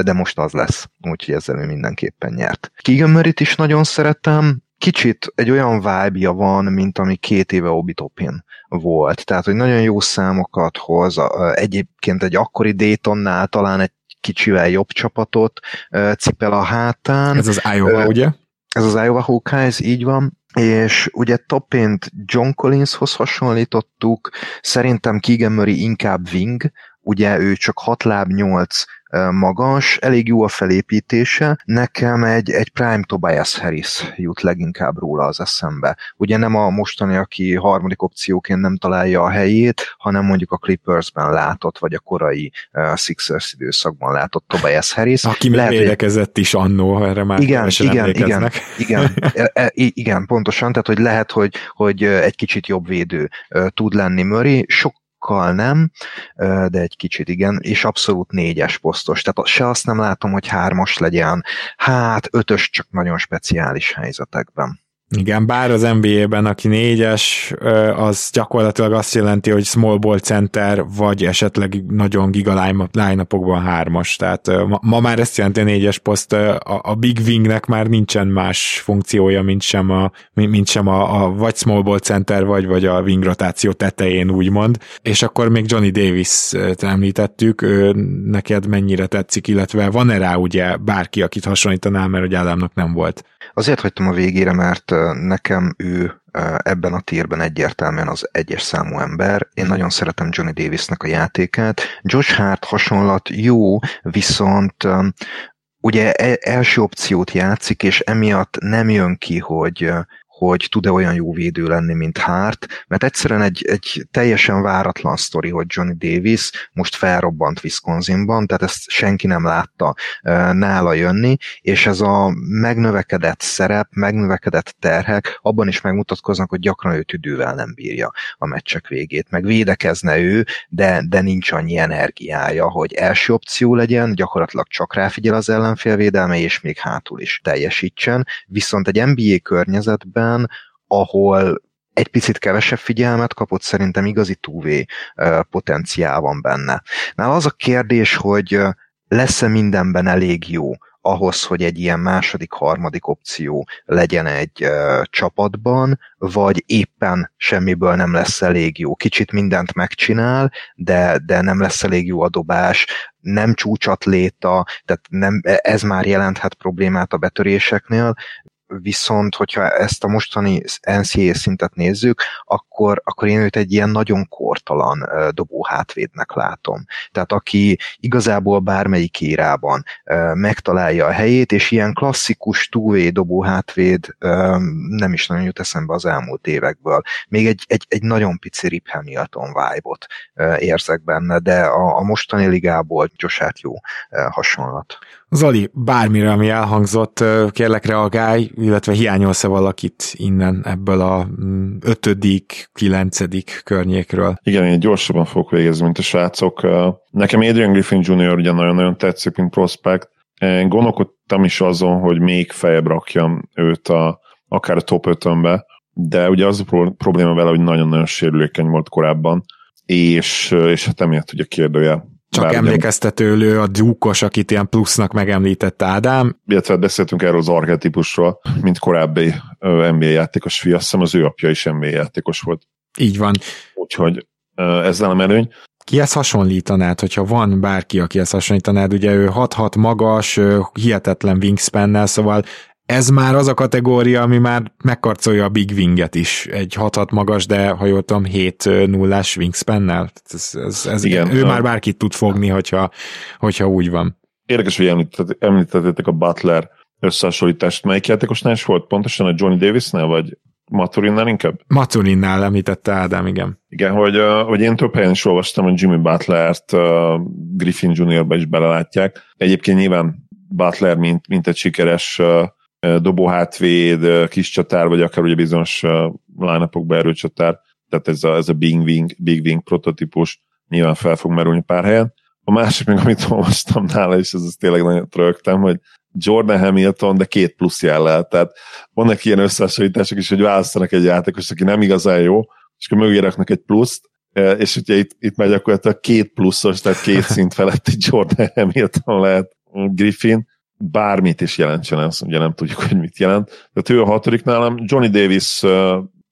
de most az lesz, úgyhogy ezzel ő mindenképpen nyert. Keegan Murray-t is nagyon szeretem, kicsit egy olyan vibe van, mint ami két éve Obitopin volt. Tehát, hogy nagyon jó számokat hoz, egyébként egy akkori Daytonnál talán egy kicsivel jobb csapatot cipel a hátán. Ez az Iowa, ugye? Ez az Iowa Hawkeyes, így van és ugye Topint John Collinshoz hasonlítottuk, szerintem Keegan Murray inkább wing, ugye ő csak 6 láb 8 magas, elég jó a felépítése. Nekem egy, egy Prime Tobias Harris jut leginkább róla az eszembe. Ugye nem a mostani, aki harmadik opcióként nem találja a helyét, hanem mondjuk a Clippersben látott, vagy a korai uh, Sixers időszakban látott Tobias Harris. Aki Lehet, megvédekezett is annó, erre már igen, igen, igen, igen, e, e, igen, pontosan, tehát hogy lehet, hogy, hogy egy kicsit jobb védő tud lenni Murray, sok sokkal nem, de egy kicsit igen, és abszolút négyes posztos. Tehát se azt nem látom, hogy hármas legyen, hát ötös csak nagyon speciális helyzetekben. Igen, bár az NBA-ben, aki négyes, az gyakorlatilag azt jelenti, hogy small ball center, vagy esetleg nagyon giga line hármas. Tehát ma, már ezt jelenti a négyes poszt, a, big wingnek már nincsen más funkciója, mint sem a, mint sem a, a vagy small ball center, vagy, vagy a wing rotáció tetején, úgymond. És akkor még Johnny Davis említettük, neked mennyire tetszik, illetve van-e rá ugye bárki, akit hasonlítanál, mert hogy Ádámnak nem volt? Azért hagytam a végére, mert nekem ő ebben a tírben egyértelműen az egyes számú ember. Én nagyon szeretem Johnny Davisnek a játékát. Josh Hart hasonlat jó, viszont ugye e, első opciót játszik, és emiatt nem jön ki, hogy, hogy tud-e olyan jó védő lenni, mint Hart, mert egyszerűen egy, egy teljesen váratlan sztori, hogy Johnny Davis most felrobbant Wisconsinban, tehát ezt senki nem látta nála jönni, és ez a megnövekedett szerep, megnövekedett terhek abban is megmutatkoznak, hogy gyakran ő tüdővel nem bírja a meccsek végét, meg védekezne ő, de, de nincs annyi energiája, hogy első opció legyen, gyakorlatilag csak ráfigyel az ellenfél védelme, és még hátul is teljesítsen, viszont egy NBA környezetben után, ahol egy picit kevesebb figyelmet kapott, szerintem igazi túvé potenciál van benne. Nála az a kérdés, hogy lesz-e mindenben elég jó ahhoz, hogy egy ilyen második, harmadik opció legyen egy ö, csapatban, vagy éppen semmiből nem lesz elég jó. Kicsit mindent megcsinál, de, de nem lesz elég jó a dobás, nem csúcsatléta, tehát nem, ez már jelenthet problémát a betöréseknél, viszont hogyha ezt a mostani NCAA szintet nézzük, akkor, akkor én őt egy ilyen nagyon kortalan dobó hátvédnek látom. Tehát aki igazából bármelyik érában megtalálja a helyét, és ilyen klasszikus túvé dobó hátvéd nem is nagyon jut eszembe az elmúlt évekből. Még egy, egy, egy nagyon pici Rip Hamilton vibe-ot érzek benne, de a, a mostani ligából Joshát jó hasonlat. Zoli, bármire, ami elhangzott, kérlek reagálj, illetve hiányolsz-e valakit innen ebből a mm, ötödik, kilencedik környékről? Igen, én gyorsabban fogok végezni, mint a srácok. Nekem Adrian Griffin Jr. ugye nagyon-nagyon tetszik, mint prospect. Én gondolkodtam is azon, hogy még feljebb rakjam őt a, akár a top 5 de ugye az a probléma vele, hogy nagyon-nagyon sérülékeny volt korábban, és, és hát emiatt ugye kérdője csak Bár emlékeztetőlő a dúkos, akit ilyen plusznak megemlített Ádám. Illetve beszéltünk erről az archetípusról, mint korábbi NBA játékos fia, azt hiszem az ő apja is NBA játékos volt. Így van. Úgyhogy ez nem előny. Kihez hasonlítanád, hogyha van bárki, akihez hasonlítanád, ugye ő 6-6 magas, hihetetlen wingspan szóval ez már az a kategória, ami már megkarcolja a Big Winget is. Egy 6 magas, de ha jól tudom, 7 0 wingspan-nel. Ez, ez, ez, Igen, ő a... már bárkit tud fogni, hogyha, hogyha úgy van. Érdekes, hogy említettétek a Butler összehasonlítást. Melyik játékosnál is volt? Pontosan a Johnny Davisnál, vagy Maturinnál inkább? Maturinnál említette Ádám, igen. Igen, hogy, hogy én több helyen is olvastam, hogy Jimmy Butlert Griffin Jr.-ba is belelátják. Egyébként nyilván Butler, mint, mint egy sikeres dobóhátvéd, kis csatár, vagy akár ugye bizonyos line-upokba erőcsatár, tehát ez a, ez a Big Wing, Big Wing prototípus nyilván fel fog merülni pár helyen. A másik, még amit olvastam nála, és ez az tényleg nagyon rögtem, hogy Jordan Hamilton, de két plusz jellel. Tehát vannak ilyen összehasonlítások is, hogy választanak egy játékos, aki nem igazán jó, és akkor mögé raknak egy pluszt, és ugye itt, itt megy gyakorlatilag két pluszos, tehát két szint feletti Jordan Hamilton lehet Griffin, bármit is jelentsen ez, ugye nem tudjuk, hogy mit jelent. Tehát ő a hatodik nálam, Johnny Davis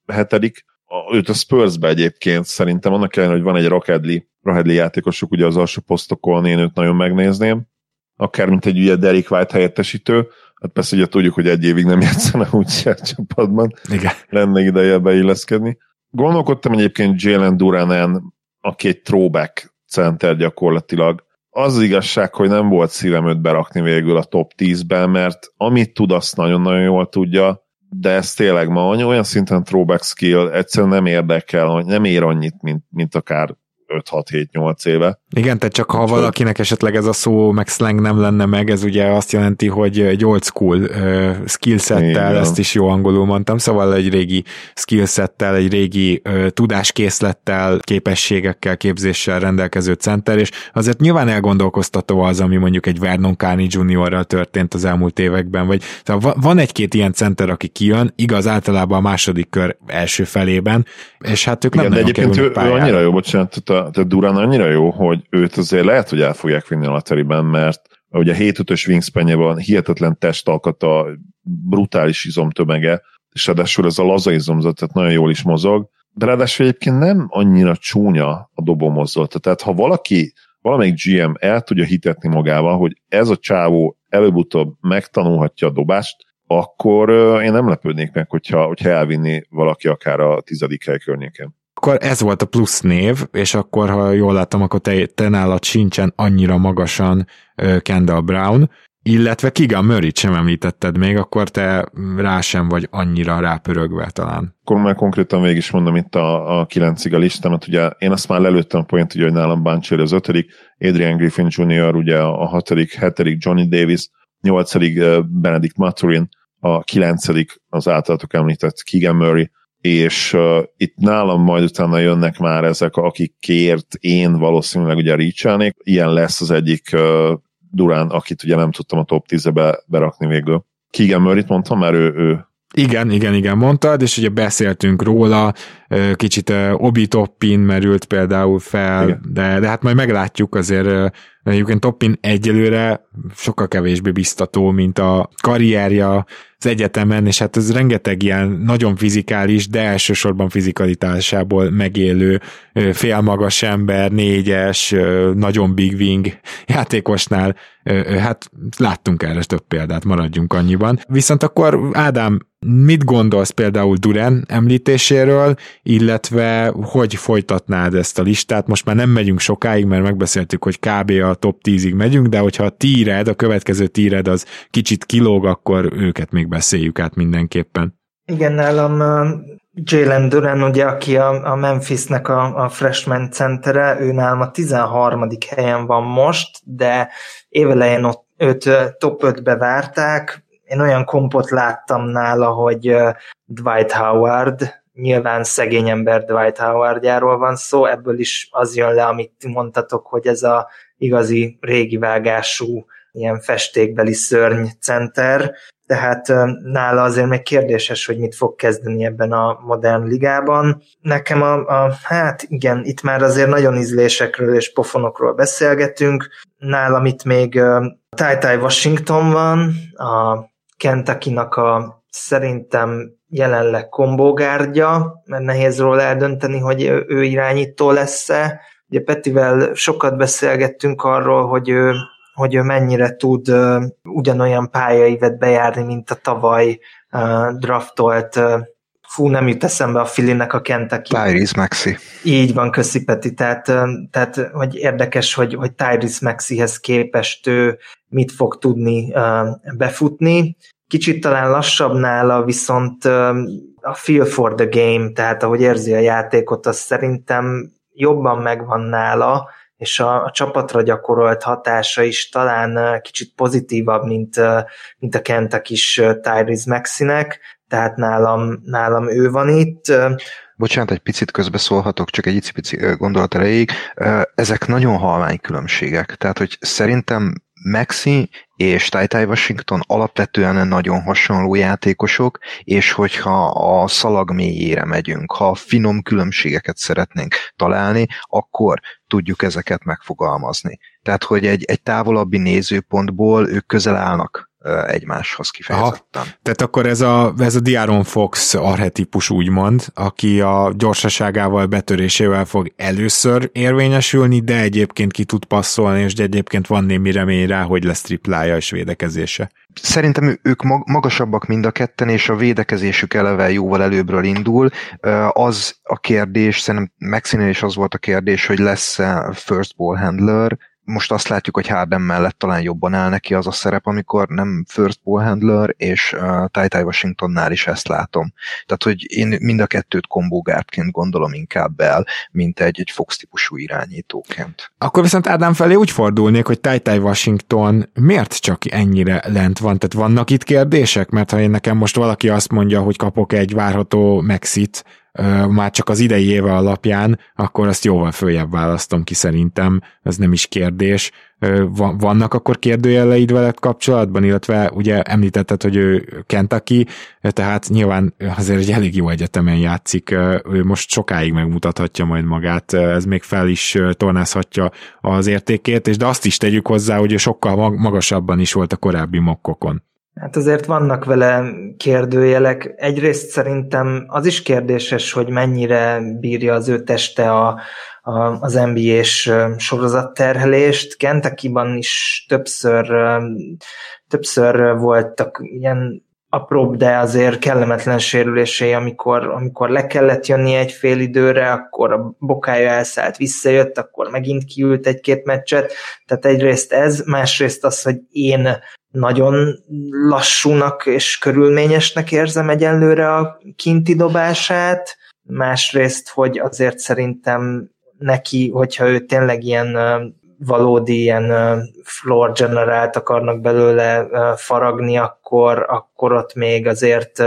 hetedik, őt a Spursbe egyébként szerintem annak ellenére, hogy van egy Rockadley, Rockadley játékosuk ugye az alsó posztokon, én őt nagyon megnézném, akár mint egy ugye Derek White helyettesítő, hát persze ugye tudjuk, hogy egy évig nem játszana úgy a csapatban, Igen. lenne ideje beilleszkedni. Gondolkodtam egyébként Jalen Duranen, aki egy throwback center gyakorlatilag, az, az igazság, hogy nem volt szívem őt berakni végül a top 10-ben, mert amit tud, azt nagyon-nagyon jól tudja, de ez tényleg ma olyan szinten throwback skill, egyszerűen nem érdekel, nem ér annyit, mint, mint akár 5-6-7-8 éve. Igen, tehát csak ha Úgy valakinek esetleg ez a szó meg slang nem lenne meg, ez ugye azt jelenti, hogy egy old school uh, skillsettel, ezt is jó angolul mondtam, szóval egy régi skillsettel, egy régi uh, tudáskészlettel, képességekkel, képzéssel rendelkező center, és azért nyilván elgondolkoztató az, ami mondjuk egy Vernon Carney Juniorral történt az elmúlt években, vagy szóval van egy-két ilyen center, aki kijön, igaz általában a második kör első felében, és hát ők Igen, nem de egyébként ő, ő annyira jó, bocsánat, tehát a Durán annyira jó, hogy őt azért lehet, hogy el fogják vinni a lateriben, mert ugye a 7-5-ös wingspanje van, hihetetlen testalkata, brutális izomtömege, és ráadásul ez a laza izomzat, tehát nagyon jól is mozog, de ráadásul egyébként nem annyira csúnya a dobó mozdulata. Tehát ha valaki, valamelyik GM el tudja hitetni magával, hogy ez a csávó előbb-utóbb megtanulhatja a dobást, akkor én nem lepődnék meg, hogyha, hogyha elvinni valaki akár a tizedik hely környékén akkor ez volt a plusz név, és akkor, ha jól láttam, akkor te, te nálad sincsen annyira magasan uh, Kendall Brown, illetve Kigan murray sem említetted még, akkor te rá sem vagy annyira rápörögve talán. Akkor már konkrétan végig is mondom itt a, a kilencig a listámat, ugye én azt már lelőttem a point, ugye, hogy nálam Bancseri az ötödik, Adrian Griffin Jr. ugye a hatodik, hetedik Johnny Davis, nyolcadik Benedict Maturin, a kilencedik az általatok említett Keegan Murray, és uh, itt nálam majd utána jönnek már ezek, akikért én valószínűleg ugye reach Ilyen lesz az egyik uh, Durán, akit ugye nem tudtam a top 10-be berakni végül. Keegan Murray-t mondtam, mert ő, ő igen, igen, igen, mondtad, és ugye beszéltünk róla, kicsit Obi Toppin merült például fel, de, de hát majd meglátjuk azért Egyébként Toppin egyelőre sokkal kevésbé biztató, mint a karrierja az egyetemen, és hát ez rengeteg ilyen nagyon fizikális, de elsősorban fizikalitásából megélő félmagas ember, négyes, nagyon big wing játékosnál, hát láttunk erre több példát, maradjunk annyiban. Viszont akkor Ádám, mit gondolsz például Duren említéséről, illetve hogy folytatnád ezt a listát? Most már nem megyünk sokáig, mert megbeszéltük, hogy kb. a top 10-ig megyünk, de hogyha a tíred, a következő tíred az kicsit kilóg, akkor őket még beszéljük át mindenképpen. Igen, nálam Jalen Duran, ugye, aki a, a Memphisnek a, a freshman centere, ő nálam a 13. helyen van most, de évelején ott őt top 5-be várták. Én olyan kompot láttam nála, hogy Dwight Howard, nyilván szegény ember Dwight Howardjáról van szó, ebből is az jön le, amit mondtatok, hogy ez a igazi régi vágású ilyen festékbeli szörny center, tehát nála azért még kérdéses, hogy mit fog kezdeni ebben a modern ligában. Nekem a, a hát igen, itt már azért nagyon ízlésekről és pofonokról beszélgetünk. Nálam itt még Tai Washington van, a kentucky a szerintem jelenleg kombógárdja, mert nehéz róla eldönteni, hogy ő irányító lesz-e. Ugye Petivel sokat beszélgettünk arról, hogy ő, hogy ő mennyire tud ugyanolyan pályaivet bejárni, mint a tavaly draftolt fú, nem jut eszembe a Filinek a Kentucky. Tyrese Maxi. Így van, köszi Peti. Tehát, tehát hogy érdekes, hogy, hogy Tyrese Maxihez képest ő mit fog tudni befutni. Kicsit talán lassabb nála, viszont a feel for the game, tehát ahogy érzi a játékot, az szerintem jobban megvan nála, és a, a csapatra gyakorolt hatása is talán kicsit pozitívabb, mint, mint a Kentek is Tyrese Maxinek, tehát nálam, nálam ő van itt. Bocsánat, egy picit közbeszólhatok, csak egy pici gondolat erejéig. Ezek nagyon halvány különbségek, tehát hogy szerintem Maxi és Tai Washington alapvetően nagyon hasonló játékosok, és hogyha a szalag mélyére megyünk, ha finom különbségeket szeretnénk találni, akkor tudjuk ezeket megfogalmazni. Tehát, hogy egy, egy távolabbi nézőpontból ők közel állnak egymáshoz kifejezetten. Aha, tehát akkor ez a, ez a Diaron Fox arhetipus úgymond, aki a gyorsaságával, betörésével fog először érvényesülni, de egyébként ki tud passzolni, és egyébként van némi remény rá, hogy lesz triplája és védekezése. Szerintem ők magasabbak mind a ketten, és a védekezésük eleve jóval előbbről indul. Az a kérdés, szerintem Maxinél is az volt a kérdés, hogy lesz-e first ball handler, most azt látjuk, hogy Harden mellett talán jobban áll neki az a szerep, amikor nem first ball handler, és uh, Tai Washingtonnál is ezt látom. Tehát, hogy én mind a kettőt kombógárdként gondolom inkább el, mint egy, egy Fox típusú irányítóként. Akkor viszont Ádám felé úgy fordulnék, hogy Tai Washington miért csak ennyire lent van? Tehát vannak itt kérdések? Mert ha én nekem most valaki azt mondja, hogy kapok egy várható Mexit, már csak az idei éve alapján, akkor azt jóval följebb választom ki szerintem, ez nem is kérdés. Vannak akkor kérdőjeleid veled kapcsolatban, illetve ugye említetted, hogy ő Kentucky, tehát nyilván azért egy elég jó egyetemen játszik, ő most sokáig megmutathatja majd magát, ez még fel is tornázhatja az értékét, és de azt is tegyük hozzá, hogy sokkal magasabban is volt a korábbi mokkokon. Hát azért vannak vele kérdőjelek. Egyrészt szerintem az is kérdéses, hogy mennyire bírja az ő teste a, a, az NBA-s sorozatterhelést. Kentucky-ban is többször, többször voltak ilyen apróbb, de azért kellemetlen sérülései, amikor, amikor le kellett jönni egy fél időre, akkor a bokája elszállt, visszajött, akkor megint kiült egy-két meccset. Tehát egyrészt ez, másrészt az, hogy én nagyon lassúnak és körülményesnek érzem egyenlőre a kinti dobását, másrészt, hogy azért szerintem neki, hogyha ő tényleg ilyen valódi ilyen floor generált akarnak belőle faragni, akkor, akkor ott még azért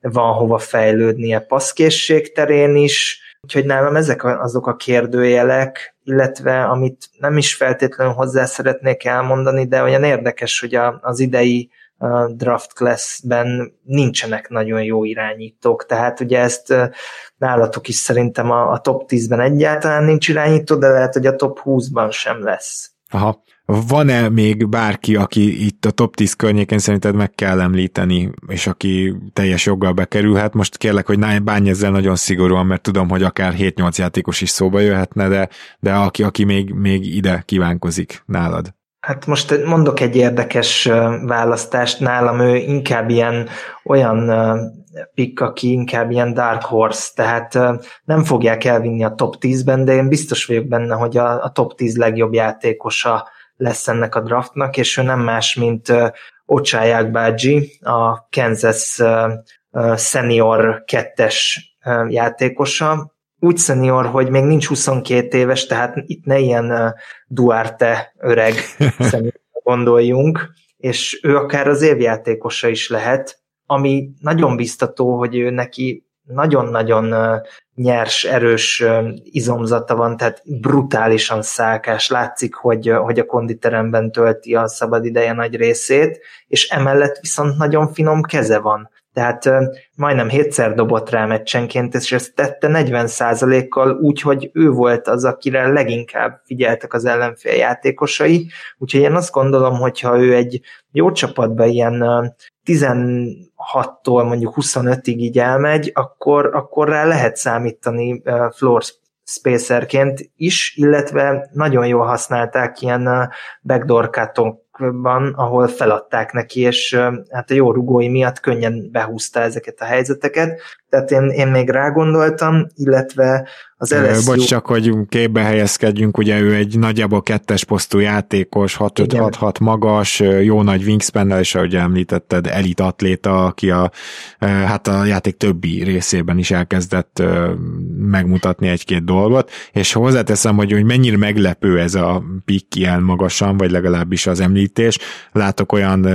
van hova fejlődnie passzkészség terén is, úgyhogy nálam ezek azok a kérdőjelek, illetve amit nem is feltétlenül hozzá szeretnék elmondani, de olyan érdekes, hogy az idei draft classben nincsenek nagyon jó irányítók, tehát ugye ezt nálatok is szerintem a, a top 10-ben egyáltalán nincs irányító, de lehet, hogy a top 20-ban sem lesz. Aha. Van-e még bárki, aki itt a top 10 környékén szerinted meg kell említeni, és aki teljes joggal bekerülhet? Most kérlek, hogy bánj ezzel nagyon szigorúan, mert tudom, hogy akár 7-8 játékos is szóba jöhetne, de, de aki, aki még, még ide kívánkozik nálad. Hát most mondok egy érdekes választást. Nálam, ő inkább ilyen olyan pick, aki inkább ilyen dark horse, tehát nem fogják elvinni a top 10-ben, de én biztos vagyok benne, hogy a, a top 10 legjobb játékosa lesz ennek a draftnak, és ő nem más, mint Ocsáják Bágyi, a Kansas senior kettes játékosa, úgy szenior, hogy még nincs 22 éves, tehát itt ne ilyen Duarte öreg gondoljunk, és ő akár az évjátékosa is lehet, ami nagyon biztató, hogy ő neki nagyon-nagyon nyers, erős izomzata van, tehát brutálisan szálkás, látszik, hogy, hogy a konditeremben tölti a szabad ideje nagy részét, és emellett viszont nagyon finom keze van. Tehát majdnem hétszer dobott rá meccsenként, és ezt tette 40%-kal úgy, hogy ő volt az, akire leginkább figyeltek az ellenfél játékosai, úgyhogy én azt gondolom, hogyha ő egy jó csapatban ilyen 16-tól mondjuk 25-ig így elmegy, akkor, akkor rá lehet számítani floor spacerként is, illetve nagyon jól használták ilyen backdoor van, ahol feladták neki, és hát a jó rugói miatt könnyen behúzta ezeket a helyzeteket. Tehát én, én még rágondoltam, illetve az LSU... Bocs, csak hogy képbe helyezkedjünk, ugye ő egy nagyjából kettes posztú játékos, 6-5-6-6 magas, jó nagy wingspan és ahogy említetted, elit atléta, aki a, hát a játék többi részében is elkezdett megmutatni egy-két dolgot, és hozzáteszem, hogy, hogy mennyire meglepő ez a pick ilyen magasan, vagy legalábbis az említés. Látok olyan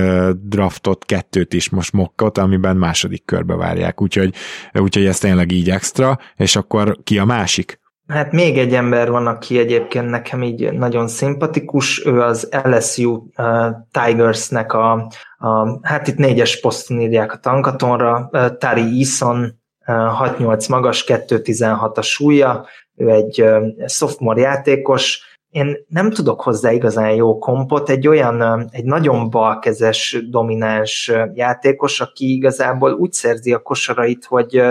draftot, kettőt is most mokkot, amiben második körbe várják, úgyhogy, úgyhogy ez tényleg így extra, és akkor ki a másik? Hát még egy ember van, aki egyébként nekem így nagyon szimpatikus, ő az LSU uh, Tigersnek a, a, hát itt négyes poszton írják a tankatonra, uh, Tari Eason, uh, 6-8 magas, 2-16 a súlya, ő egy uh, sophomore játékos, én nem tudok hozzá igazán jó kompot, egy olyan, egy nagyon balkezes, domináns játékos, aki igazából úgy szerzi a kosarait, hogy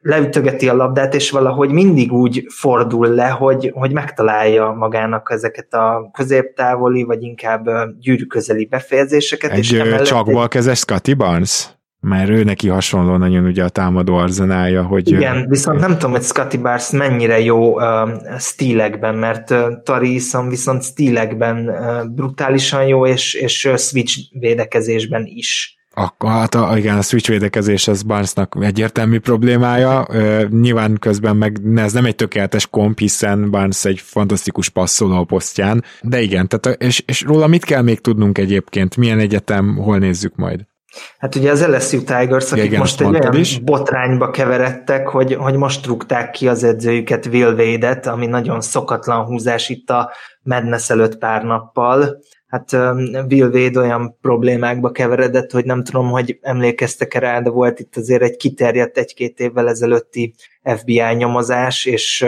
leütögeti a labdát, és valahogy mindig úgy fordul le, hogy, hogy megtalálja magának ezeket a középtávoli, vagy inkább gyűrű közeli befejezéseket. Egy és csak balkezes Scotty Barnes? Mert ő neki hasonló nagyon ugye a támadó arzenálja, hogy... Igen, viszont nem tudom, hogy Scotty Barnes mennyire jó uh, stílekben, mert uh, Tarison viszont stílekben uh, brutálisan jó, és, és uh, switch védekezésben is. Akkor hát a, igen, a switch védekezés az Barnesnak egyértelmű problémája. Uh, nyilván közben meg ez nem egy tökéletes komp, hiszen Barnes egy fantasztikus passzoló a posztján, de igen, tehát, és, és róla mit kell még tudnunk egyébként? Milyen egyetem, hol nézzük majd? Hát ugye az LSU Tigers, akik Igen, most egy olyan is. botrányba keveredtek, hogy, hogy most rúgták ki az edzőjüket Will Wade-et, ami nagyon szokatlan húzás itt a Madness előtt pár nappal. Hát Will Wade olyan problémákba keveredett, hogy nem tudom, hogy emlékeztek-e rá, de volt itt azért egy kiterjedt egy-két évvel ezelőtti FBI nyomozás, és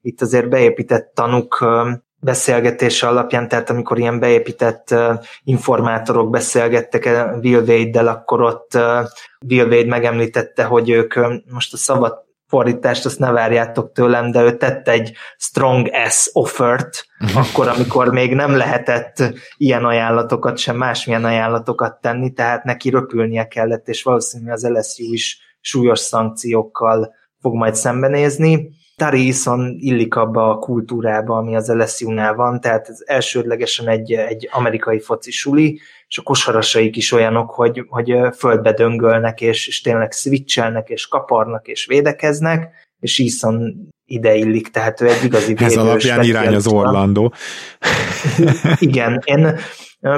itt azért beépített tanuk beszélgetése alapján, tehát amikor ilyen beépített uh, informátorok beszélgettek Will Wade-del, akkor ott uh, Will Wade megemlítette, hogy ők most a szabad fordítást azt ne várjátok tőlem, de ő tett egy strong S offert, akkor, amikor még nem lehetett ilyen ajánlatokat, sem másmilyen ajánlatokat tenni, tehát neki röpülnie kellett, és valószínűleg az LSU is súlyos szankciókkal fog majd szembenézni. Tari Eason illik abba a kultúrába, ami az LSU-nál van, tehát ez elsődlegesen egy, egy amerikai foci suli, és a kosarasaik is olyanok, hogy, hogy földbe döngölnek, és, és tényleg switchelnek, és kaparnak, és védekeznek, és Eason ide illik, tehát ő egy igazi Ez alapján irány az Orlandó. Igen, én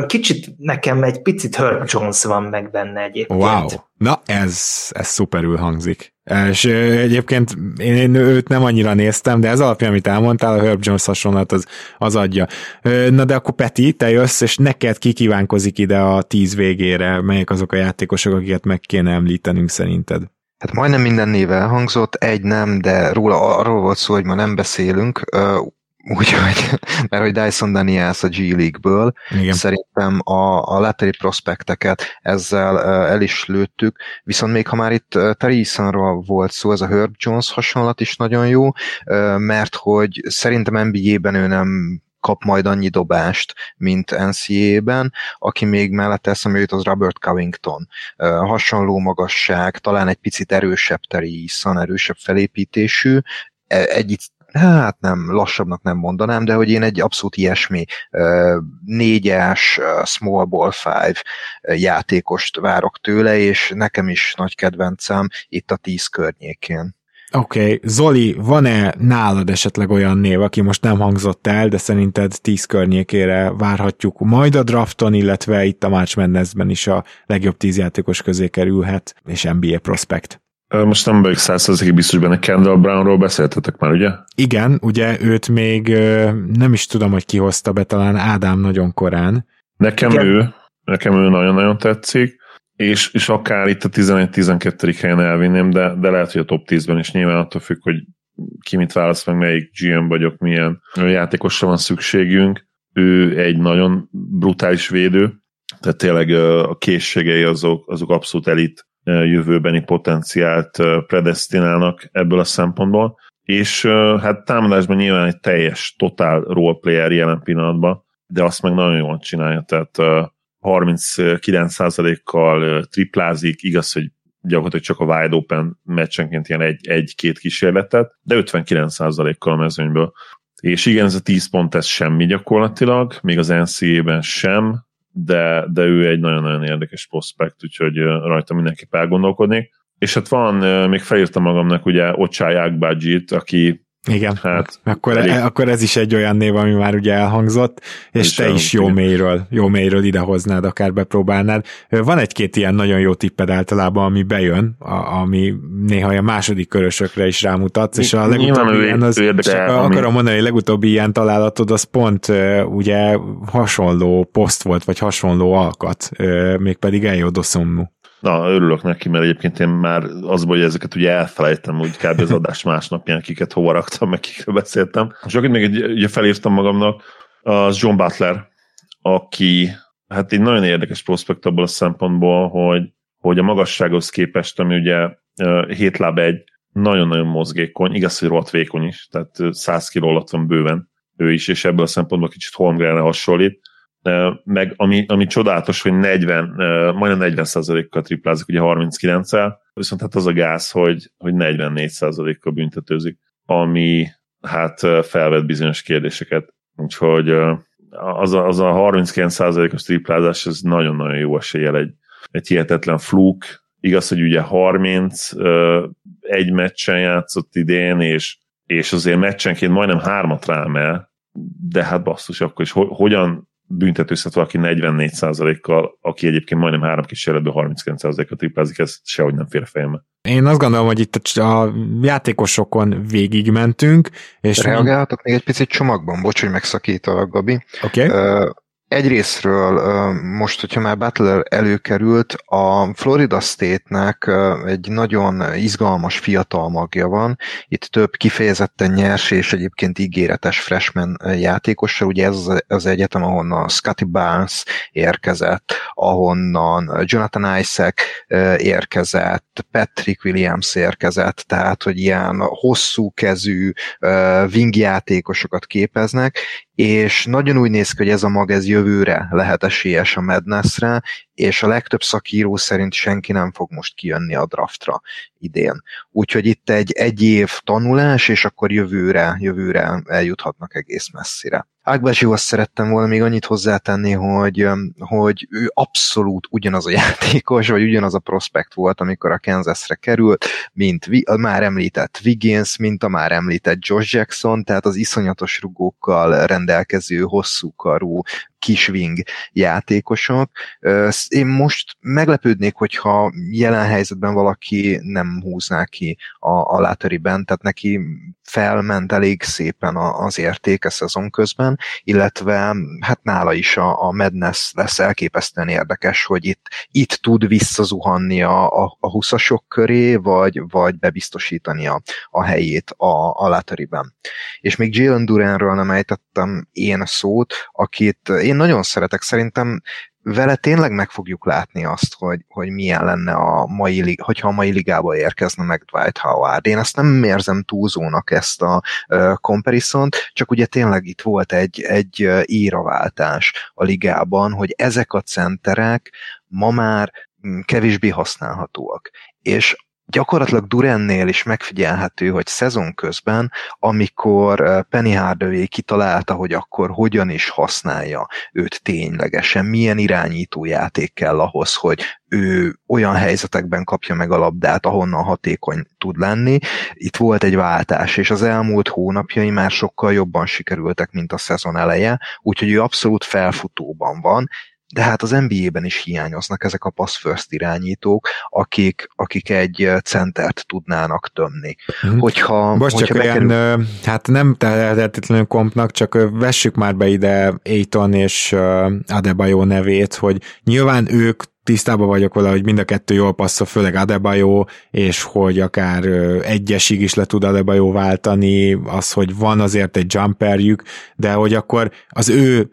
Kicsit nekem egy picit Herb Jones van meg benne egyébként. Wow, na ez, ez szuperül hangzik. És egyébként én, én őt nem annyira néztem, de ez alapján, amit elmondtál, a Herb Jones hasonlat az, az adja. Na de akkor Peti, te jössz, és neked kikívánkozik ide a tíz végére, melyek azok a játékosok, akiket meg kéne említenünk szerinted? Hát majdnem minden név elhangzott, egy nem, de róla arról volt szó, hogy ma nem beszélünk, úgyhogy, mert hogy Dyson Daniels a G League-ből, Igen. szerintem a, a lottery prospekteket ezzel el is lőttük, viszont még ha már itt Terry volt szó, ez a Herb Jones hasonlat is nagyon jó, mert hogy szerintem NBA-ben ő nem kap majd annyi dobást, mint NCAA-ben, aki még mellette eszembe jut, az Robert Covington. Hasonló magasság, talán egy picit erősebb Eason, erősebb felépítésű, e, egy hát nem, lassabbnak nem mondanám, de hogy én egy abszolút ilyesmi négyes small ball five játékost várok tőle, és nekem is nagy kedvencem itt a tíz környékén. Oké, okay. Zoli, van-e nálad esetleg olyan név, aki most nem hangzott el, de szerinted tíz környékére várhatjuk majd a drafton, illetve itt a March Madness-ben is a legjobb tíz játékos közé kerülhet, és NBA prospect? Most nem vagyok százszerzékig biztos benne, Kendall Brownról beszéltetek már, ugye? Igen, ugye őt még nem is tudom, hogy ki hozta be, talán Ádám nagyon korán. Nekem Igen. ő, nekem ő nagyon-nagyon tetszik, és, és akár itt a 11-12. helyen elvinném, de, de lehet, hogy a top 10-ben is nyilván attól függ, hogy ki mit választ meg, melyik GM vagyok, milyen játékosra van szükségünk. Ő egy nagyon brutális védő, tehát tényleg a készségei azok, azok abszolút elit jövőbeni potenciált predestinálnak ebből a szempontból, és hát támadásban nyilván egy teljes, totál roleplayer jelen pillanatban, de azt meg nagyon jól csinálja, tehát 39%-kal triplázik, igaz, hogy gyakorlatilag csak a wide open meccsenként ilyen egy, egy-két kísérletet, de 59%-kal a mezőnyből. És igen, ez a 10 pont, ez semmi gyakorlatilag, még az NCA-ben sem, de, de ő egy nagyon-nagyon érdekes prospekt, úgyhogy rajta mindenképp elgondolkodnék. És hát van, még felírtam magamnak ugye Ocsály Ágbágyit, aki igen, hát, akkor, elég... akkor ez is egy olyan név, ami már ugye elhangzott, és te is jó mélyről, jó mélyről idehoznád, akár bepróbálnád. Van egy-két ilyen nagyon jó tipped általában, ami bejön, a, ami néha a második körösökre is rámutatsz, és a legutóbbi ilyen, az, csak ami... akarom mondani, hogy legutóbbi ilyen találatod, az pont ugye hasonló poszt volt, vagy hasonló alkat, mégpedig eljódoszomnú. Na, örülök neki, mert egyébként én már az, hogy ezeket ugye elfelejtem, úgy kb. az adás másnapján, kiket hova raktam, meg kikről beszéltem. És akit még egy, ugye felírtam magamnak, az John Butler, aki hát egy nagyon érdekes prospekt abból a szempontból, hogy, hogy a magassághoz képest, ami ugye 7 láb egy, nagyon-nagyon mozgékony, igaz, hogy rohadt vékony is, tehát 100 kg alatt van bőven ő is, és ebből a szempontból kicsit Holmgrenre hasonlít meg ami, ami csodálatos, hogy 40, majdnem 40% kal triplázik, ugye 39-el, viszont hát az a gáz, hogy, hogy 44% kal büntetőzik, ami hát felvet bizonyos kérdéseket. Úgyhogy az a, az a 39%-os triplázás, ez nagyon-nagyon jó eséllyel egy, egy hihetetlen fluk. Igaz, hogy ugye 30 egy meccsen játszott idén, és, és azért meccsenként majdnem hármat rámel, de hát basszus, akkor is hogyan büntetőzhet valaki 44%-kal, aki egyébként majdnem három kísérletből 39%-kal triplázik, ez sehogy nem fér a fejembe. Én azt gondolom, hogy itt a játékosokon végigmentünk. És Reagálhatok még egy picit csomagban, bocs, hogy megszakítalak, Gabi. Oké. Okay. Uh, Egyrésztről most, hogyha már Butler előkerült, a Florida State-nek egy nagyon izgalmas fiatal magja van. Itt több kifejezetten nyers és egyébként ígéretes freshman játékossal. Ugye ez az egyetem, ahonnan Scotty Barnes érkezett, ahonnan Jonathan Isaac érkezett, Patrick Williams érkezett, tehát hogy ilyen hosszú kezű wing játékosokat képeznek, és nagyon úgy néz ki, hogy ez a mag ez jövőre lehet esélyes a Madnessre, és a legtöbb szakíró szerint senki nem fog most kijönni a draftra idén. Úgyhogy itt egy egy év tanulás, és akkor jövőre, jövőre eljuthatnak egész messzire. Ágbázsihoz szerettem volna még annyit hozzátenni, hogy, hogy ő abszolút ugyanaz a játékos, vagy ugyanaz a prospekt volt, amikor a Kansasre került, mint a már említett Wiggins, mint a már említett Josh Jackson, tehát az iszonyatos rugókkal rendelkező, hosszú karú, kis wing játékosok. Én most meglepődnék, hogyha jelen helyzetben valaki nem húzná ki a, a láteriben, tehát neki felment elég szépen az értéke szezon közben, illetve hát nála is a, a Madness lesz elképesztően érdekes, hogy itt, itt tud visszazuhanni a, a, a 20 köré, vagy, vagy bebiztosítani a, a helyét a, a láteriben. És még Jalen Duranről nem ejtettem én szót, akit én nagyon szeretek, szerintem vele tényleg meg fogjuk látni azt, hogy, hogy milyen lenne a mai, hogyha a mai ligába érkezne meg Dwight Howard. Én ezt nem érzem túlzónak ezt a comparison csak ugye tényleg itt volt egy, egy íraváltás a ligában, hogy ezek a centerek ma már mm, kevésbé használhatóak. És gyakorlatilag Durennél is megfigyelhető, hogy szezon közben, amikor Penny Hardaway kitalálta, hogy akkor hogyan is használja őt ténylegesen, milyen irányító játék kell ahhoz, hogy ő olyan helyzetekben kapja meg a labdát, ahonnan hatékony tud lenni. Itt volt egy váltás, és az elmúlt hónapjai már sokkal jobban sikerültek, mint a szezon eleje, úgyhogy ő abszolút felfutóban van, de hát az NBA-ben is hiányoznak ezek a pass first irányítók, akik, akik egy centert tudnának tömni. Mm. Hogyha, Most hogyha csak bekerül... olyan, hát nem tehetetlenül kompnak, csak vessük már be ide Aiton és Adebayo nevét, hogy nyilván ők tisztában vagyok vele, hogy mind a kettő jól passzol, főleg Adebayo, és hogy akár egyesig is le tud Adebayo váltani, az, hogy van azért egy jumperjük, de hogy akkor az ő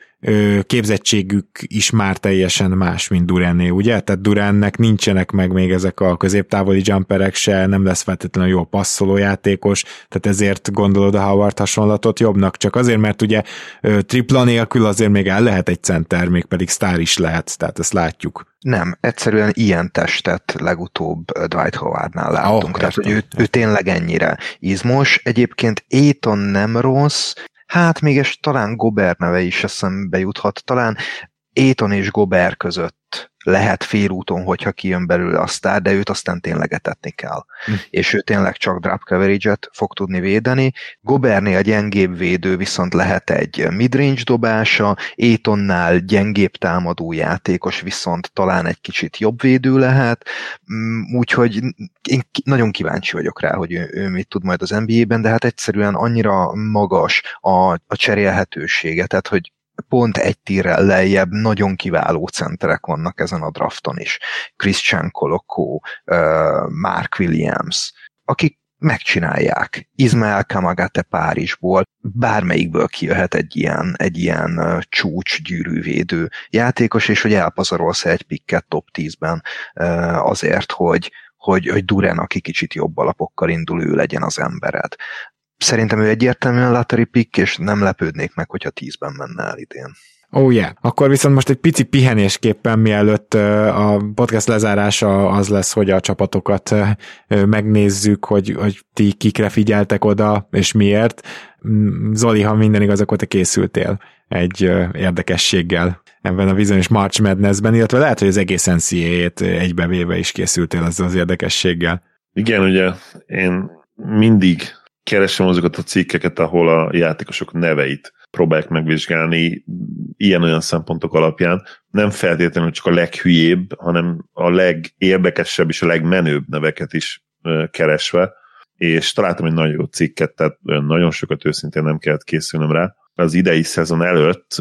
képzettségük is már teljesen más, mint Duranné, ugye? Tehát Durannek nincsenek meg még ezek a középtávoli jumperek se, nem lesz feltétlenül jó passzoló játékos, tehát ezért gondolod a Howard hasonlatot jobbnak, csak azért, mert ugye tripla nélkül azért még el lehet egy center, még pedig sztár is lehet, tehát ezt látjuk. Nem, egyszerűen ilyen testet legutóbb Dwight Howardnál láttunk, oh, tehát hogy ő, ő tényleg ennyire izmos. Egyébként Aiton nem rossz, hát még és talán Gober neve is eszembe juthat, talán Éton és Gober között lehet félúton, hogyha kijön belőle a sztár, de őt aztán tényleg etetni kell. Hm. És ő tényleg csak drop coverage-et fog tudni védeni. Gobernél gyengébb védő viszont lehet egy midrange dobása, Étonnál gyengébb támadó játékos viszont talán egy kicsit jobb védő lehet, hm, úgyhogy én nagyon kíváncsi vagyok rá, hogy ő, ő mit tud majd az NBA-ben, de hát egyszerűen annyira magas a, a cserélhetősége, tehát hogy pont egy tírrel lejjebb nagyon kiváló centerek vannak ezen a drafton is. Christian Koloko, Mark Williams, akik megcsinálják. Ismael Kamagate Párizsból, bármelyikből kijöhet egy ilyen, egy ilyen csúcs gyűrűvédő játékos, és hogy elpazarolsz egy pikket top 10-ben azért, hogy, hogy, hogy Duren, aki kicsit jobb alapokkal indul, ő legyen az embered. Szerintem ő egyértelműen lottery pick, és nem lepődnék meg, hogyha tízben menne el idén. Oh yeah. Akkor viszont most egy pici pihenésképpen, mielőtt a podcast lezárása az lesz, hogy a csapatokat megnézzük, hogy, hogy ti kikre figyeltek oda, és miért. Mm, Zoli, ha minden igaz, akkor te készültél egy érdekességgel ebben a bizonyos March Madness-ben, illetve lehet, hogy az egész NCAA-t egybevéve is készültél ezzel az érdekességgel. Igen, ugye én mindig keresem azokat a cikkeket, ahol a játékosok neveit próbálják megvizsgálni ilyen-olyan szempontok alapján. Nem feltétlenül csak a leghülyébb, hanem a legérdekesebb és a legmenőbb neveket is keresve, és találtam egy nagyon jó cikket, tehát nagyon sokat őszintén nem kellett készülnöm rá. Az idei szezon előtt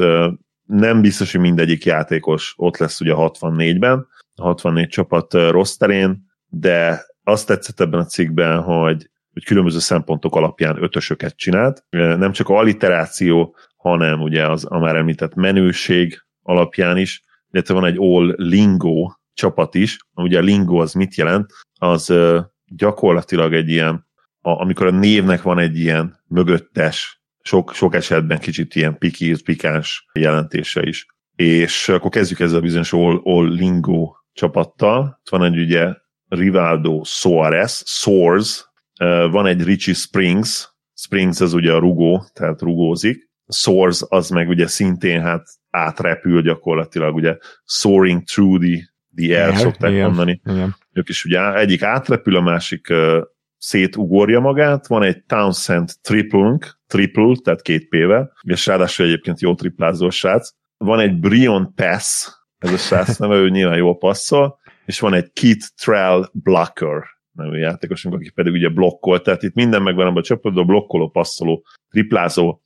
nem biztos, hogy mindegyik játékos ott lesz ugye a 64-ben, a 64 csapat rossz terén, de azt tetszett ebben a cikkben, hogy hogy különböző szempontok alapján ötösöket csinált. Nem csak a alliteráció, hanem ugye az a már említett menőség alapján is, illetve van egy all lingo csapat is. Ugye a lingo az mit jelent? Az gyakorlatilag egy ilyen, amikor a névnek van egy ilyen mögöttes, sok, sok esetben kicsit ilyen piki, pikáns jelentése is. És akkor kezdjük ezzel a bizonyos all, all lingo csapattal. Itt van egy ugye Rivaldo Soares, Soars van egy Richie Springs, Springs az ugye a rugó, tehát rugózik, Soars az meg ugye szintén hát átrepül gyakorlatilag, ugye soaring through the, the air, air szokták igen, mondani. Igen. Ők is ugye egyik átrepül, a másik uh, szétugorja magát, van egy Townsend triplunk, triple, tehát két P-vel, és ráadásul egyébként jó triplázó srác, van egy Brion Pass, ez a srác neve, ő nyilván jól passzol, és van egy Keith Trell Blocker nevű játékosunk, aki pedig ugye blokkol, tehát itt minden megvan abban a csapatban, blokkoló, passzoló, triplázó,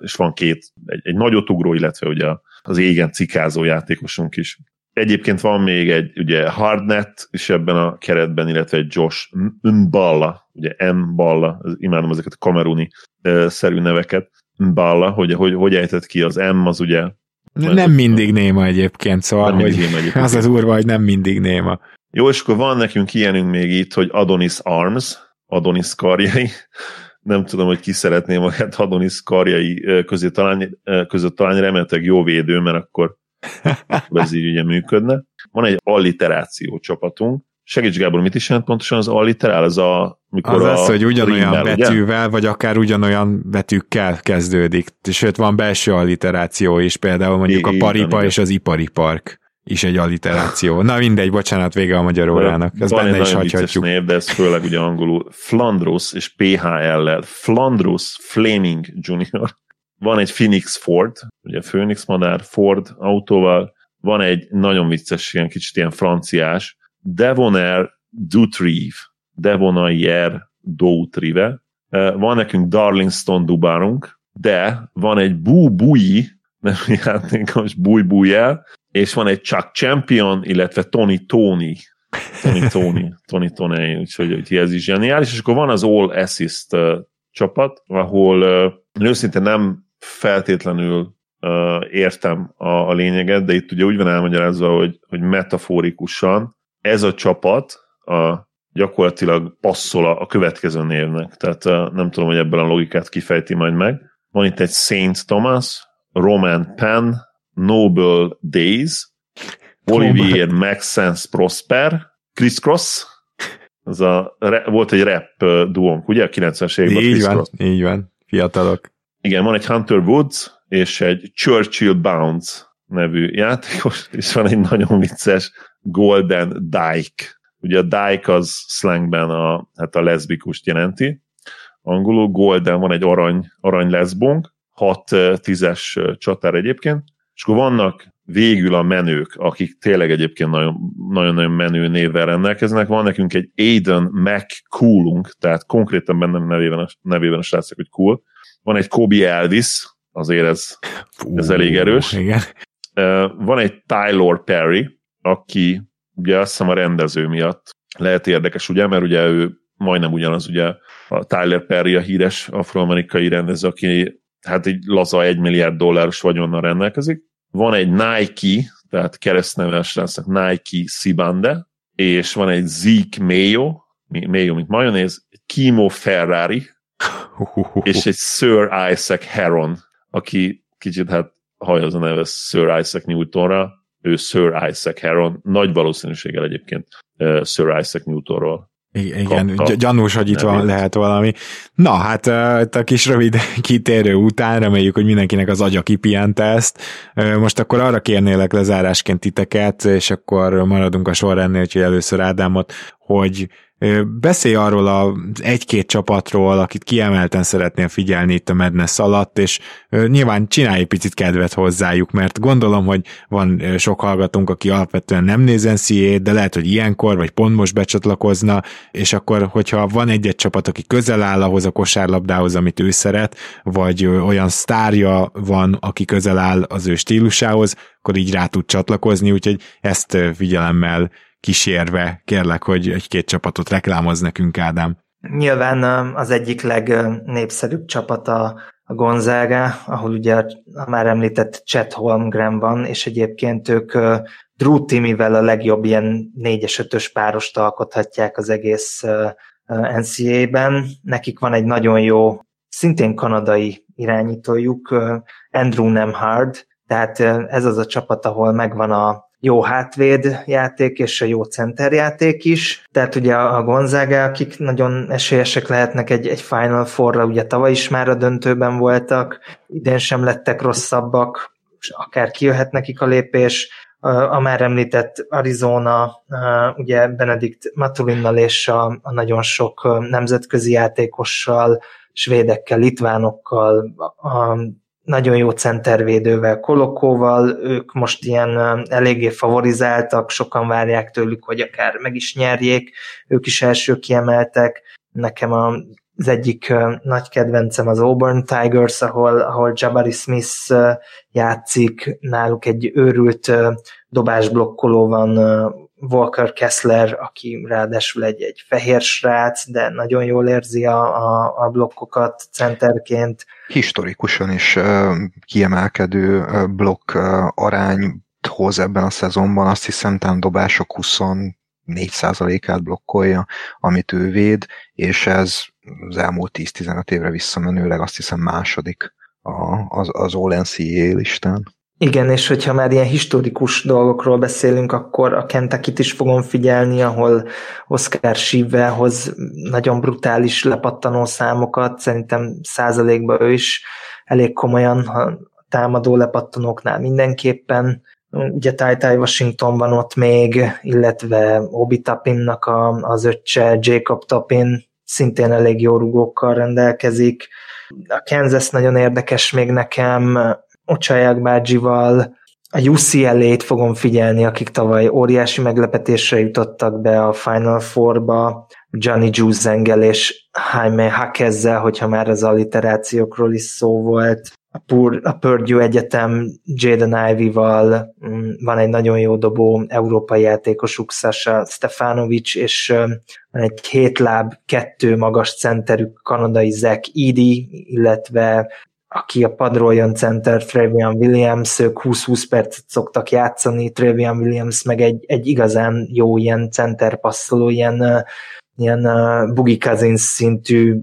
és van két, egy, egy nagyotugró, illetve ugye az égen cikázó játékosunk is. Egyébként van még egy ugye Hardnet is ebben a keretben, illetve egy Josh Mballa, ugye M. Balla, imádom ezeket a kameruni szerű neveket, Mballa, hogy, hogy, hogy ejtett ki az M, az ugye nem mindig néma egyébként, szóval hogy néma egyébként. az az úrva, hogy nem mindig néma. Jó, és akkor van nekünk ilyenünk még itt, hogy Adonis Arms, Adonis karjai. Nem tudom, hogy ki szeretné magát Adonis karjai közé találni, között találni, remélhetőleg jó védő, mert akkor ez így ugye működne. Van egy alliteráció csapatunk. Segíts Gábor, mit is jelent pontosan az alliterál? Az a, mikor az, a az, hogy ugyanolyan rímmel, betűvel, ugye? vagy akár ugyanolyan betűkkel kezdődik. Sőt, van belső alliteráció is, például mondjuk I- a paripa igen, és az ipari park is egy alliteráció. Na mindegy, bocsánat, vége a magyar órának. Ez benne is hagyhatjuk. név, de ez főleg ugye angolul. Flandros és PHL-lel. Flandros Flaming Junior. Van egy Phoenix Ford, ugye Phoenix madár, Ford autóval. Van egy nagyon vicces, ilyen kicsit ilyen franciás, Devonair Dutrive. Devonair Doutrive. Eh, van nekünk Darlingstone Dubarunk, de van egy Bú Bui, nem játékos Búj Bújjel, és van egy Chuck Champion, illetve Tony Tony, Tony Tony, Tony Tony, úgyhogy, úgyhogy ez is zseniális, és akkor van az All Assist uh, csapat, ahol uh, őszintén nem feltétlenül uh, értem a, a lényeget, de itt ugye úgy van elmagyarázva, hogy, hogy metaforikusan ez a csapat a, gyakorlatilag passzol a, a következő névnek. Tehát uh, nem tudom, hogy ebben a logikát kifejti majd meg. Van itt egy Saint Thomas, Roman Penn, Noble Days, Olivier Maxence Prosper, Chris Cross, az a, volt egy rap duónk, ugye, a 90-es években. Így van, Cross. így van, fiatalok. Igen, van egy Hunter Woods, és egy Churchill Bounce nevű játékos, és van egy nagyon vicces Golden Dyke. Ugye a Dyke az slangben a, hát a leszbikust jelenti. Angolul Golden van egy arany, arany leszbunk, 6 tízes csatár egyébként, és akkor vannak végül a menők, akik tényleg egyébként nagyon-nagyon menő névvel rendelkeznek. Van nekünk egy Aiden McCoolunk, tehát konkrétan bennem nevében a, nevében a srácok, hogy cool. Van egy Kobe Elvis, azért ez, ez elég erős. Igen. Van egy Tyler Perry, aki ugye azt hiszem a rendező miatt lehet érdekes, ugye, mert ugye ő majdnem ugyanaz, ugye a Tyler Perry a híres afroamerikai rendező, aki hát egy laza egy milliárd dolláros vagyonnal rendelkezik. Van egy Nike, tehát keresztneves lesznek Nike Sibande, és van egy Zeke Mayo, Mayo, mint majonéz, Kimo Ferrari, és egy Sir Isaac Heron, aki kicsit hát hajaz a neve Sir Isaac Newtonra, ő Sir Isaac Heron, nagy valószínűséggel egyébként Sir Isaac Newtonról igen, gyanús, hogy itt van, lehet valami. Na, hát a kis rövid kitérő után reméljük, hogy mindenkinek az agya kipihente ezt. Most akkor arra kérnélek lezárásként titeket, és akkor maradunk a sorrendnél, hogy először Ádámot, hogy Beszélj arról az egy-két csapatról, akit kiemelten szeretnél figyelni itt a Madness alatt, és nyilván csinálj egy picit kedvet hozzájuk, mert gondolom, hogy van sok hallgatónk, aki alapvetően nem néz NCAA, de lehet, hogy ilyenkor, vagy pont most becsatlakozna, és akkor, hogyha van egy-egy csapat, aki közel áll ahhoz a kosárlabdához, amit ő szeret, vagy olyan sztárja van, aki közel áll az ő stílusához, akkor így rá tud csatlakozni, úgyhogy ezt figyelemmel kísérve kérlek, hogy egy-két csapatot reklámoz nekünk, Ádám. Nyilván az egyik legnépszerűbb csapat a, Gonzaga, ahol ugye a már említett Chet Holmgren van, és egyébként ők Drew Timivel a legjobb ilyen 4-5-ös párost alkothatják az egész NCAA-ben. Nekik van egy nagyon jó, szintén kanadai irányítójuk, Andrew Nemhard, tehát ez az a csapat, ahol megvan a jó hátvéd játék és a jó centerjáték is. Tehát ugye a Gonzaga, akik nagyon esélyesek lehetnek egy, egy Final Four-ra, ugye tavaly is már a döntőben voltak, idén sem lettek rosszabbak, és akár kijöhet nekik a lépés. A már említett Arizona, ugye Benedikt Matulinnal és a, a nagyon sok nemzetközi játékossal, svédekkel, litvánokkal, a nagyon jó centervédővel, Kolokóval, ők most ilyen eléggé favorizáltak, sokan várják tőlük, hogy akár meg is nyerjék, ők is első kiemeltek. Nekem a az egyik nagy kedvencem az Auburn Tigers, ahol, ahol Jabari Smith játszik, náluk egy őrült dobásblokkoló van, Walker Kessler, aki ráadásul egy, egy fehér srác, de nagyon jól érzi a, a, a blokkokat centerként. Historikusan is uh, kiemelkedő uh, blokk uh, arány hoz ebben a szezonban, azt hiszem, talán dobások 24%-át blokkolja, amit ő véd, és ez az elmúlt 10-15 évre visszamenőleg azt hiszem második az, az All-NCAA listán. Igen, és hogyha már ilyen historikus dolgokról beszélünk, akkor a kentucky is fogom figyelni, ahol Oscar Schive hoz nagyon brutális lepattanó számokat, szerintem százalékban ő is elég komolyan a támadó lepattanóknál mindenképpen. Ugye Tai Washington van ott még, illetve Obi Tapinnak a, az öccse, Jacob Tapin, szintén elég jó rugókkal rendelkezik. A Kansas nagyon érdekes még nekem, Ocsaják bácsival, a UCLA-t fogom figyelni, akik tavaly óriási meglepetésre jutottak be a Final Four-ba, Johnny Juzengel és Jaime Hakezzel, hogyha már az alliterációkról is szó volt. A, Pur, a Purdue Egyetem Jaden Ivy-val mm, van egy nagyon jó dobó európai játékosuk, Sasha Stefanovic, és van egy két láb, kettő magas centerük, kanadai Zach Eady, illetve aki a padról jön center, Trevian Williams, ők 20-20 percet szoktak játszani, Trevian Williams meg egy, egy igazán jó ilyen center passzoló, ilyen, ilyen uh, Boogie Cousins szintű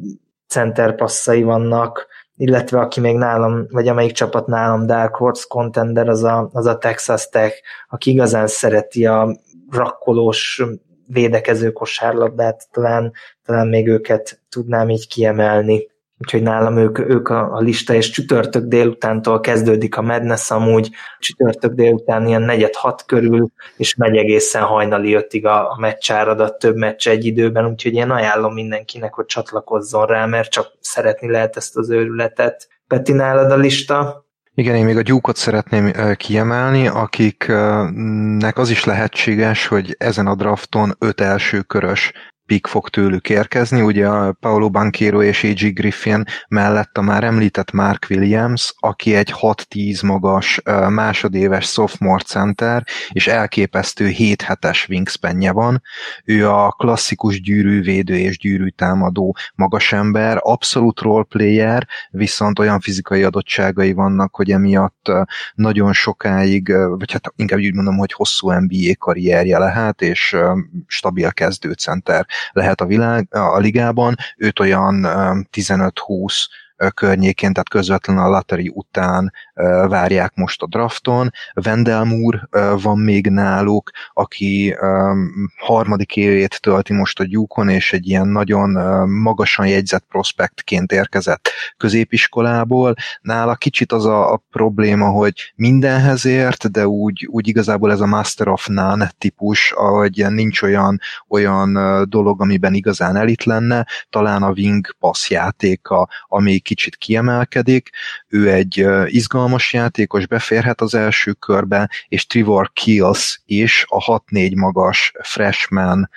center passzai vannak, illetve aki még nálam, vagy amelyik csapat nálam Dark Horse contender, az a, az a Texas Tech, aki igazán szereti a rakkolós védekező kosárlabdát, talán, talán még őket tudnám így kiemelni úgyhogy nálam ők, ők a, a lista, és csütörtök délutántól kezdődik a Madness amúgy, csütörtök délután ilyen negyed hat körül, és megy egészen hajnali ötig a, a meccsáradat, több meccs egy időben, úgyhogy én ajánlom mindenkinek, hogy csatlakozzon rá, mert csak szeretni lehet ezt az őrületet. Peti, nálad a lista? Igen, én még a gyúkot szeretném kiemelni, akiknek az is lehetséges, hogy ezen a drafton öt első körös pick fog tőlük érkezni, ugye a Paolo Banquero és A.G. Griffin mellett a már említett Mark Williams, aki egy 6-10 magas másodéves sophomore center, és elképesztő 7 hetes wingspanje van. Ő a klasszikus gyűrűvédő és gyűrűtámadó magasember, abszolút roleplayer, viszont olyan fizikai adottságai vannak, hogy emiatt nagyon sokáig, vagy hát inkább úgy mondom, hogy hosszú NBA karrierje lehet, és stabil kezdőcenter lehet a, világ, a ligában, őt olyan 15-20 környékén, tehát közvetlenül a lottery után várják most a drafton. Wendell Moore van még náluk, aki harmadik évét tölti most a gyúkon, és egy ilyen nagyon magasan jegyzett prospektként érkezett középiskolából. Nála kicsit az a, a probléma, hogy mindenhez ért, de úgy, úgy igazából ez a Master of None típus, ahogy nincs olyan, olyan dolog, amiben igazán elit lenne, talán a wing pass játéka, ami kicsit kiemelkedik. Ő egy izgalmas játékos, beférhet az első körbe, és Trevor Kills is, a 6-4 magas freshman,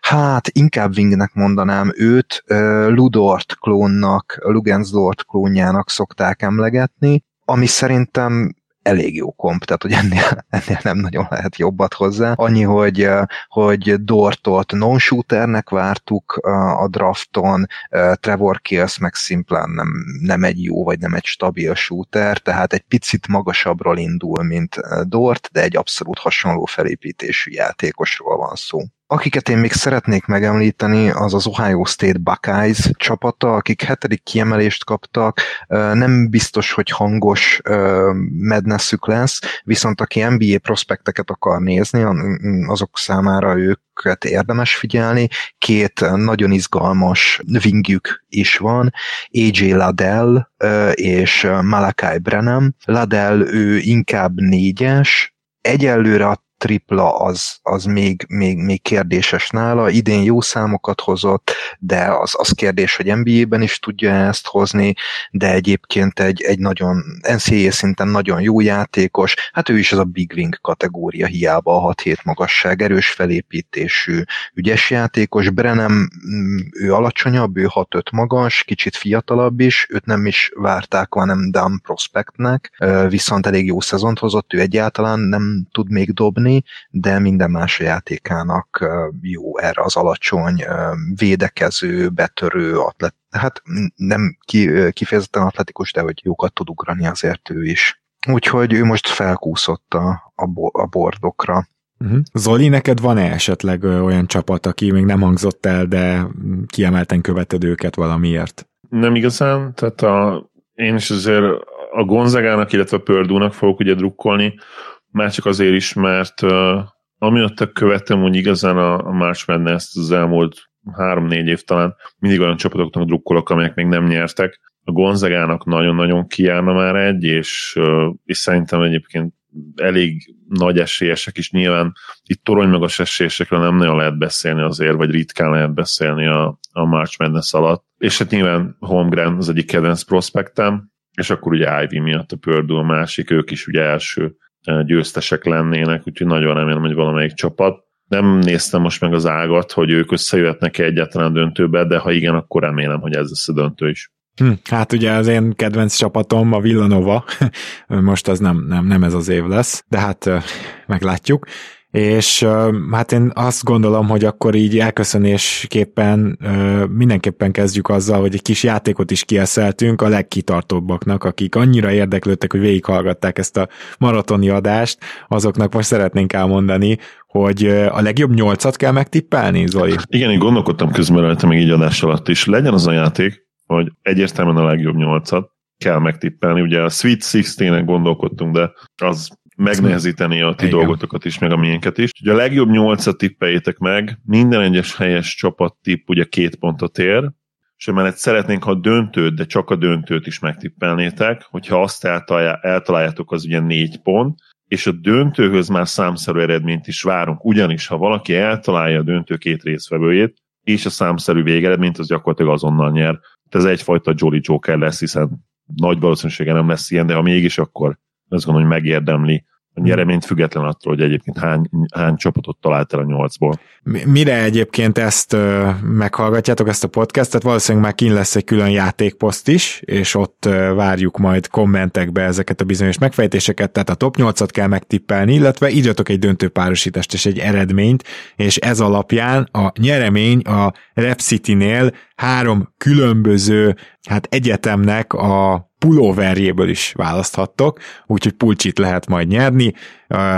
hát inkább wingnek mondanám őt, Ludort klónnak, Lugensdort klónjának szokták emlegetni, ami szerintem elég jó komp, tehát hogy ennél, ennél nem nagyon lehet jobbat hozzá. Annyi, hogy, hogy Dortot non-shooternek vártuk a drafton, Trevor Kills meg szimplán nem, nem egy jó, vagy nem egy stabil shooter, tehát egy picit magasabbról indul, mint Dort, de egy abszolút hasonló felépítésű játékosról van szó. Akiket én még szeretnék megemlíteni, az az Ohio State Buckeyes csapata, akik hetedik kiemelést kaptak, nem biztos, hogy hangos mednesszük lesz, viszont aki NBA prospekteket akar nézni, azok számára őket érdemes figyelni. Két nagyon izgalmas wingjük is van, AJ Ladell és Malakai Brenham. Ladell ő inkább négyes, egyelőre a tripla az, az még, még, még kérdéses nála. Idén jó számokat hozott, de az, az kérdés, hogy NBA-ben is tudja ezt hozni, de egyébként egy, egy nagyon NCAA szinten nagyon jó játékos, hát ő is az a Big Wing kategória, hiába a 6-7 magasság, erős felépítésű, ügyes játékos. Brenem, mm, ő alacsonyabb, ő 6-5 magas, kicsit fiatalabb is, őt nem is várták, hanem Dam Prospectnek, viszont elég jó szezont hozott, ő egyáltalán nem tud még dobni, de minden más a játékának jó erre az alacsony, védekező, betörő, atlet, hát nem kifejezetten atletikus, de hogy jókat tud ugrani azért ő is. Úgyhogy ő most felkúszott a, a, a bordokra. Uh-huh. Zoli, neked van-e esetleg olyan csapat, aki még nem hangzott el, de kiemelten követed őket valamiért? Nem igazán, tehát a, én is azért a Gonzagának, illetve a Pördúnak fogok ugye drukkolni, már csak azért is, mert uh, amiatt követtem úgy igazán a, a March Madness az elmúlt három-négy év talán mindig olyan csapatoknak drukkolok, amelyek még nem nyertek. A Gonzagának nagyon-nagyon kiállna már egy, és, uh, és szerintem egyébként elég nagy esélyesek is nyilván itt torony magas esélyesekről nem nagyon lehet beszélni azért, vagy ritkán lehet beszélni a, a March Madness alatt. És hát nyilván Holmgren az egyik kedvenc prospektem, és akkor ugye Ivy miatt a Purdue a másik, ők is ugye első győztesek lennének, úgyhogy nagyon remélem, hogy valamelyik csapat. Nem néztem most meg az ágat, hogy ők összejöhetnek-e egyáltalán döntőbe, de ha igen, akkor remélem, hogy ez lesz a döntő is. Hm, hát ugye az én kedvenc csapatom a Villanova, most az nem, nem, nem ez az év lesz, de hát meglátjuk és hát én azt gondolom, hogy akkor így elköszönésképpen mindenképpen kezdjük azzal, hogy egy kis játékot is kieszeltünk a legkitartóbbaknak, akik annyira érdeklődtek, hogy végighallgatták ezt a maratoni adást, azoknak most szeretnénk elmondani, hogy a legjobb nyolcat kell megtippelni, Zoli? Igen, én gondolkodtam közben rajta még így adás alatt is. Legyen az a játék, hogy egyértelműen a legjobb nyolcat kell megtippelni. Ugye a Sweet 16-nek gondolkodtunk, de az megnehezíteni a ti Igen. dolgotokat is, meg a miénket is. Ugye a legjobb nyolcat tippeljétek meg, minden egyes helyes csapat tipp ugye két pontot ér, és emellett szeretnénk, ha a döntőt, de csak a döntőt is megtippelnétek, hogyha azt eltaláljátok, az ugye négy pont, és a döntőhöz már számszerű eredményt is várunk, ugyanis ha valaki eltalálja a döntő két részvevőjét, és a számszerű végeredményt, az gyakorlatilag azonnal nyer. Ez egyfajta Jolly Joker lesz, hiszen nagy valószínűsége nem lesz ilyen, de ha mégis, akkor azt gondolom, hogy megérdemli a nyereményt független attól, hogy egyébként hány, hány csapatot talált el a nyolcból. Mire egyébként ezt uh, meghallgatjátok, ezt a podcastet, valószínűleg már kín lesz egy külön játékposzt is, és ott uh, várjuk majd kommentekbe ezeket a bizonyos megfejtéseket, tehát a top 8-at kell megtippelni, illetve írjatok egy döntő párosítást és egy eredményt, és ez alapján a nyeremény a Rep City-nél három különböző hát egyetemnek a pulóverjéből is választhattok, úgyhogy pulcsit lehet majd nyerni.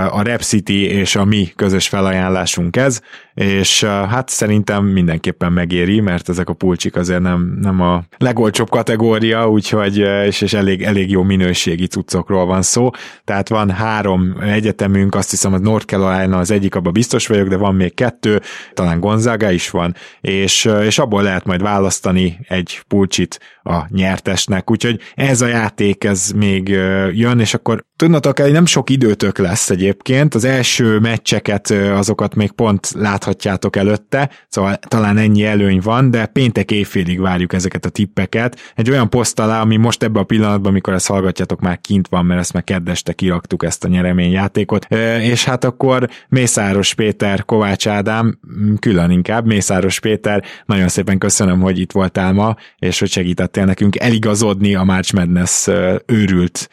A Rep City és a mi közös felajánlásunk ez, és hát szerintem mindenképpen megéri, mert ezek a pulcsik azért nem, nem a legolcsóbb kategória, úgyhogy és, és elég, elég jó minőségi cuccokról van szó. Tehát van három egyetemünk, azt hiszem, hogy North Carolina az egyik, abban biztos vagyok, de van még kettő, talán Gonzaga is van, és, és abból lehet majd választani egy pulcsit a nyertesnek, úgyhogy ez a játék, ez még jön, és akkor tudnatok el, nem sok időtök lesz egyébként, az első meccseket, azokat még pont láthatjátok előtte, szóval talán ennyi előny van, de péntek éjfélig várjuk ezeket a tippeket. Egy olyan poszt alá, ami most ebben a pillanatban, amikor ezt hallgatjátok, már kint van, mert ezt már keddeste kiraktuk ezt a nyereményjátékot, és hát akkor Mészáros Péter, Kovács Ádám, külön inkább, Mészáros Péter, nagyon szépen köszönöm, hogy itt voltál ma, és hogy segítettél nekünk eligazodni a March Madness őrült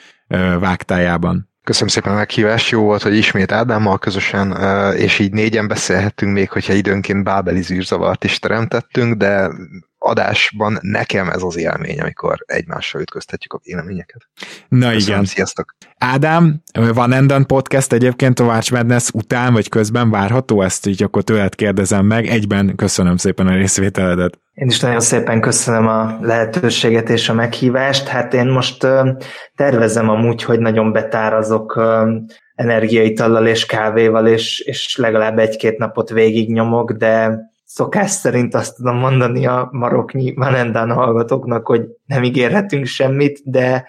vágtájában. Köszönöm szépen a meghívást, jó volt, hogy ismét Ádámmal közösen, és így négyen beszélhettünk még, hogyha időnként bábeli zűrzavart is teremtettünk, de adásban nekem ez az élmény, amikor egymással ütköztetjük a véleményeket. Na Köszönöm, igen. Sziasztok! Ádám, van Enden Podcast egyébként a Watch Madness után, vagy közben várható? Ezt így akkor tőled kérdezem meg. Egyben köszönöm szépen a részvételedet. Én is nagyon szépen köszönöm a lehetőséget és a meghívást. Hát én most tervezem amúgy, hogy nagyon betárazok energiaitallal és kávéval, és, és legalább egy-két napot végig nyomok, de szokás szerint azt tudom mondani a maroknyi Manendán hallgatóknak, hogy nem ígérhetünk semmit, de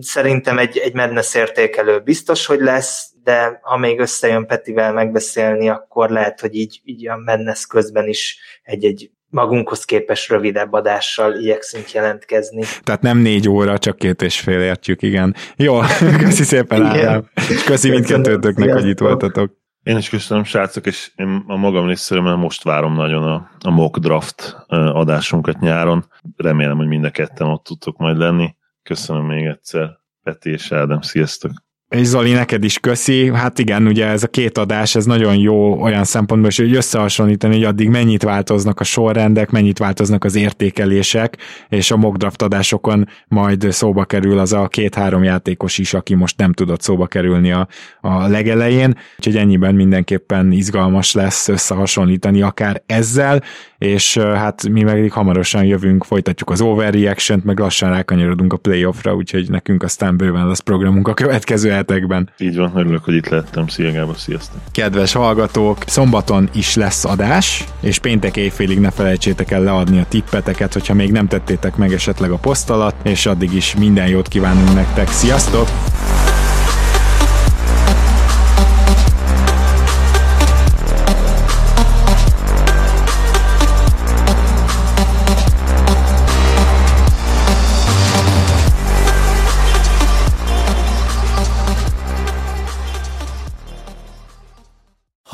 Szerintem egy, egy Madness értékelő biztos, hogy lesz, de ha még összejön Petivel megbeszélni, akkor lehet, hogy így, így a Madness közben is egy-egy magunkhoz képes rövidebb adással igyekszünk jelentkezni. Tehát nem négy óra, csak két és fél értjük, igen. Jó, köszi szépen Ádám, köszi mindkettőtöknek, hogy itt voltatok. Én is köszönöm, srácok, és én a magam részéről most várom nagyon a, a mock draft adásunkat nyáron. Remélem, hogy mind a ketten ott tudtok majd lenni. Köszönöm még egyszer, Peti és Ádám, sziasztok! És Zoli, neked is köszi. Hát igen, ugye ez a két adás, ez nagyon jó olyan szempontból, hogy összehasonlítani, hogy addig mennyit változnak a sorrendek, mennyit változnak az értékelések, és a mock draft adásokon majd szóba kerül az a két-három játékos is, aki most nem tudott szóba kerülni a, a legelején. Úgyhogy ennyiben mindenképpen izgalmas lesz összehasonlítani akár ezzel, és hát mi meg hamarosan jövünk, folytatjuk az overreaction-t, meg lassan rákanyarodunk a playoffra, úgyhogy nekünk aztán bőven lesz programunk a következő hetekben. Így van, örülök, hogy itt lettem. Szia Gábor, sziasztok! Kedves hallgatók, szombaton is lesz adás, és péntek éjfélig ne felejtsétek el leadni a tippeteket, hogyha még nem tettétek meg esetleg a poszt alatt, és addig is minden jót kívánunk nektek. Sziasztok!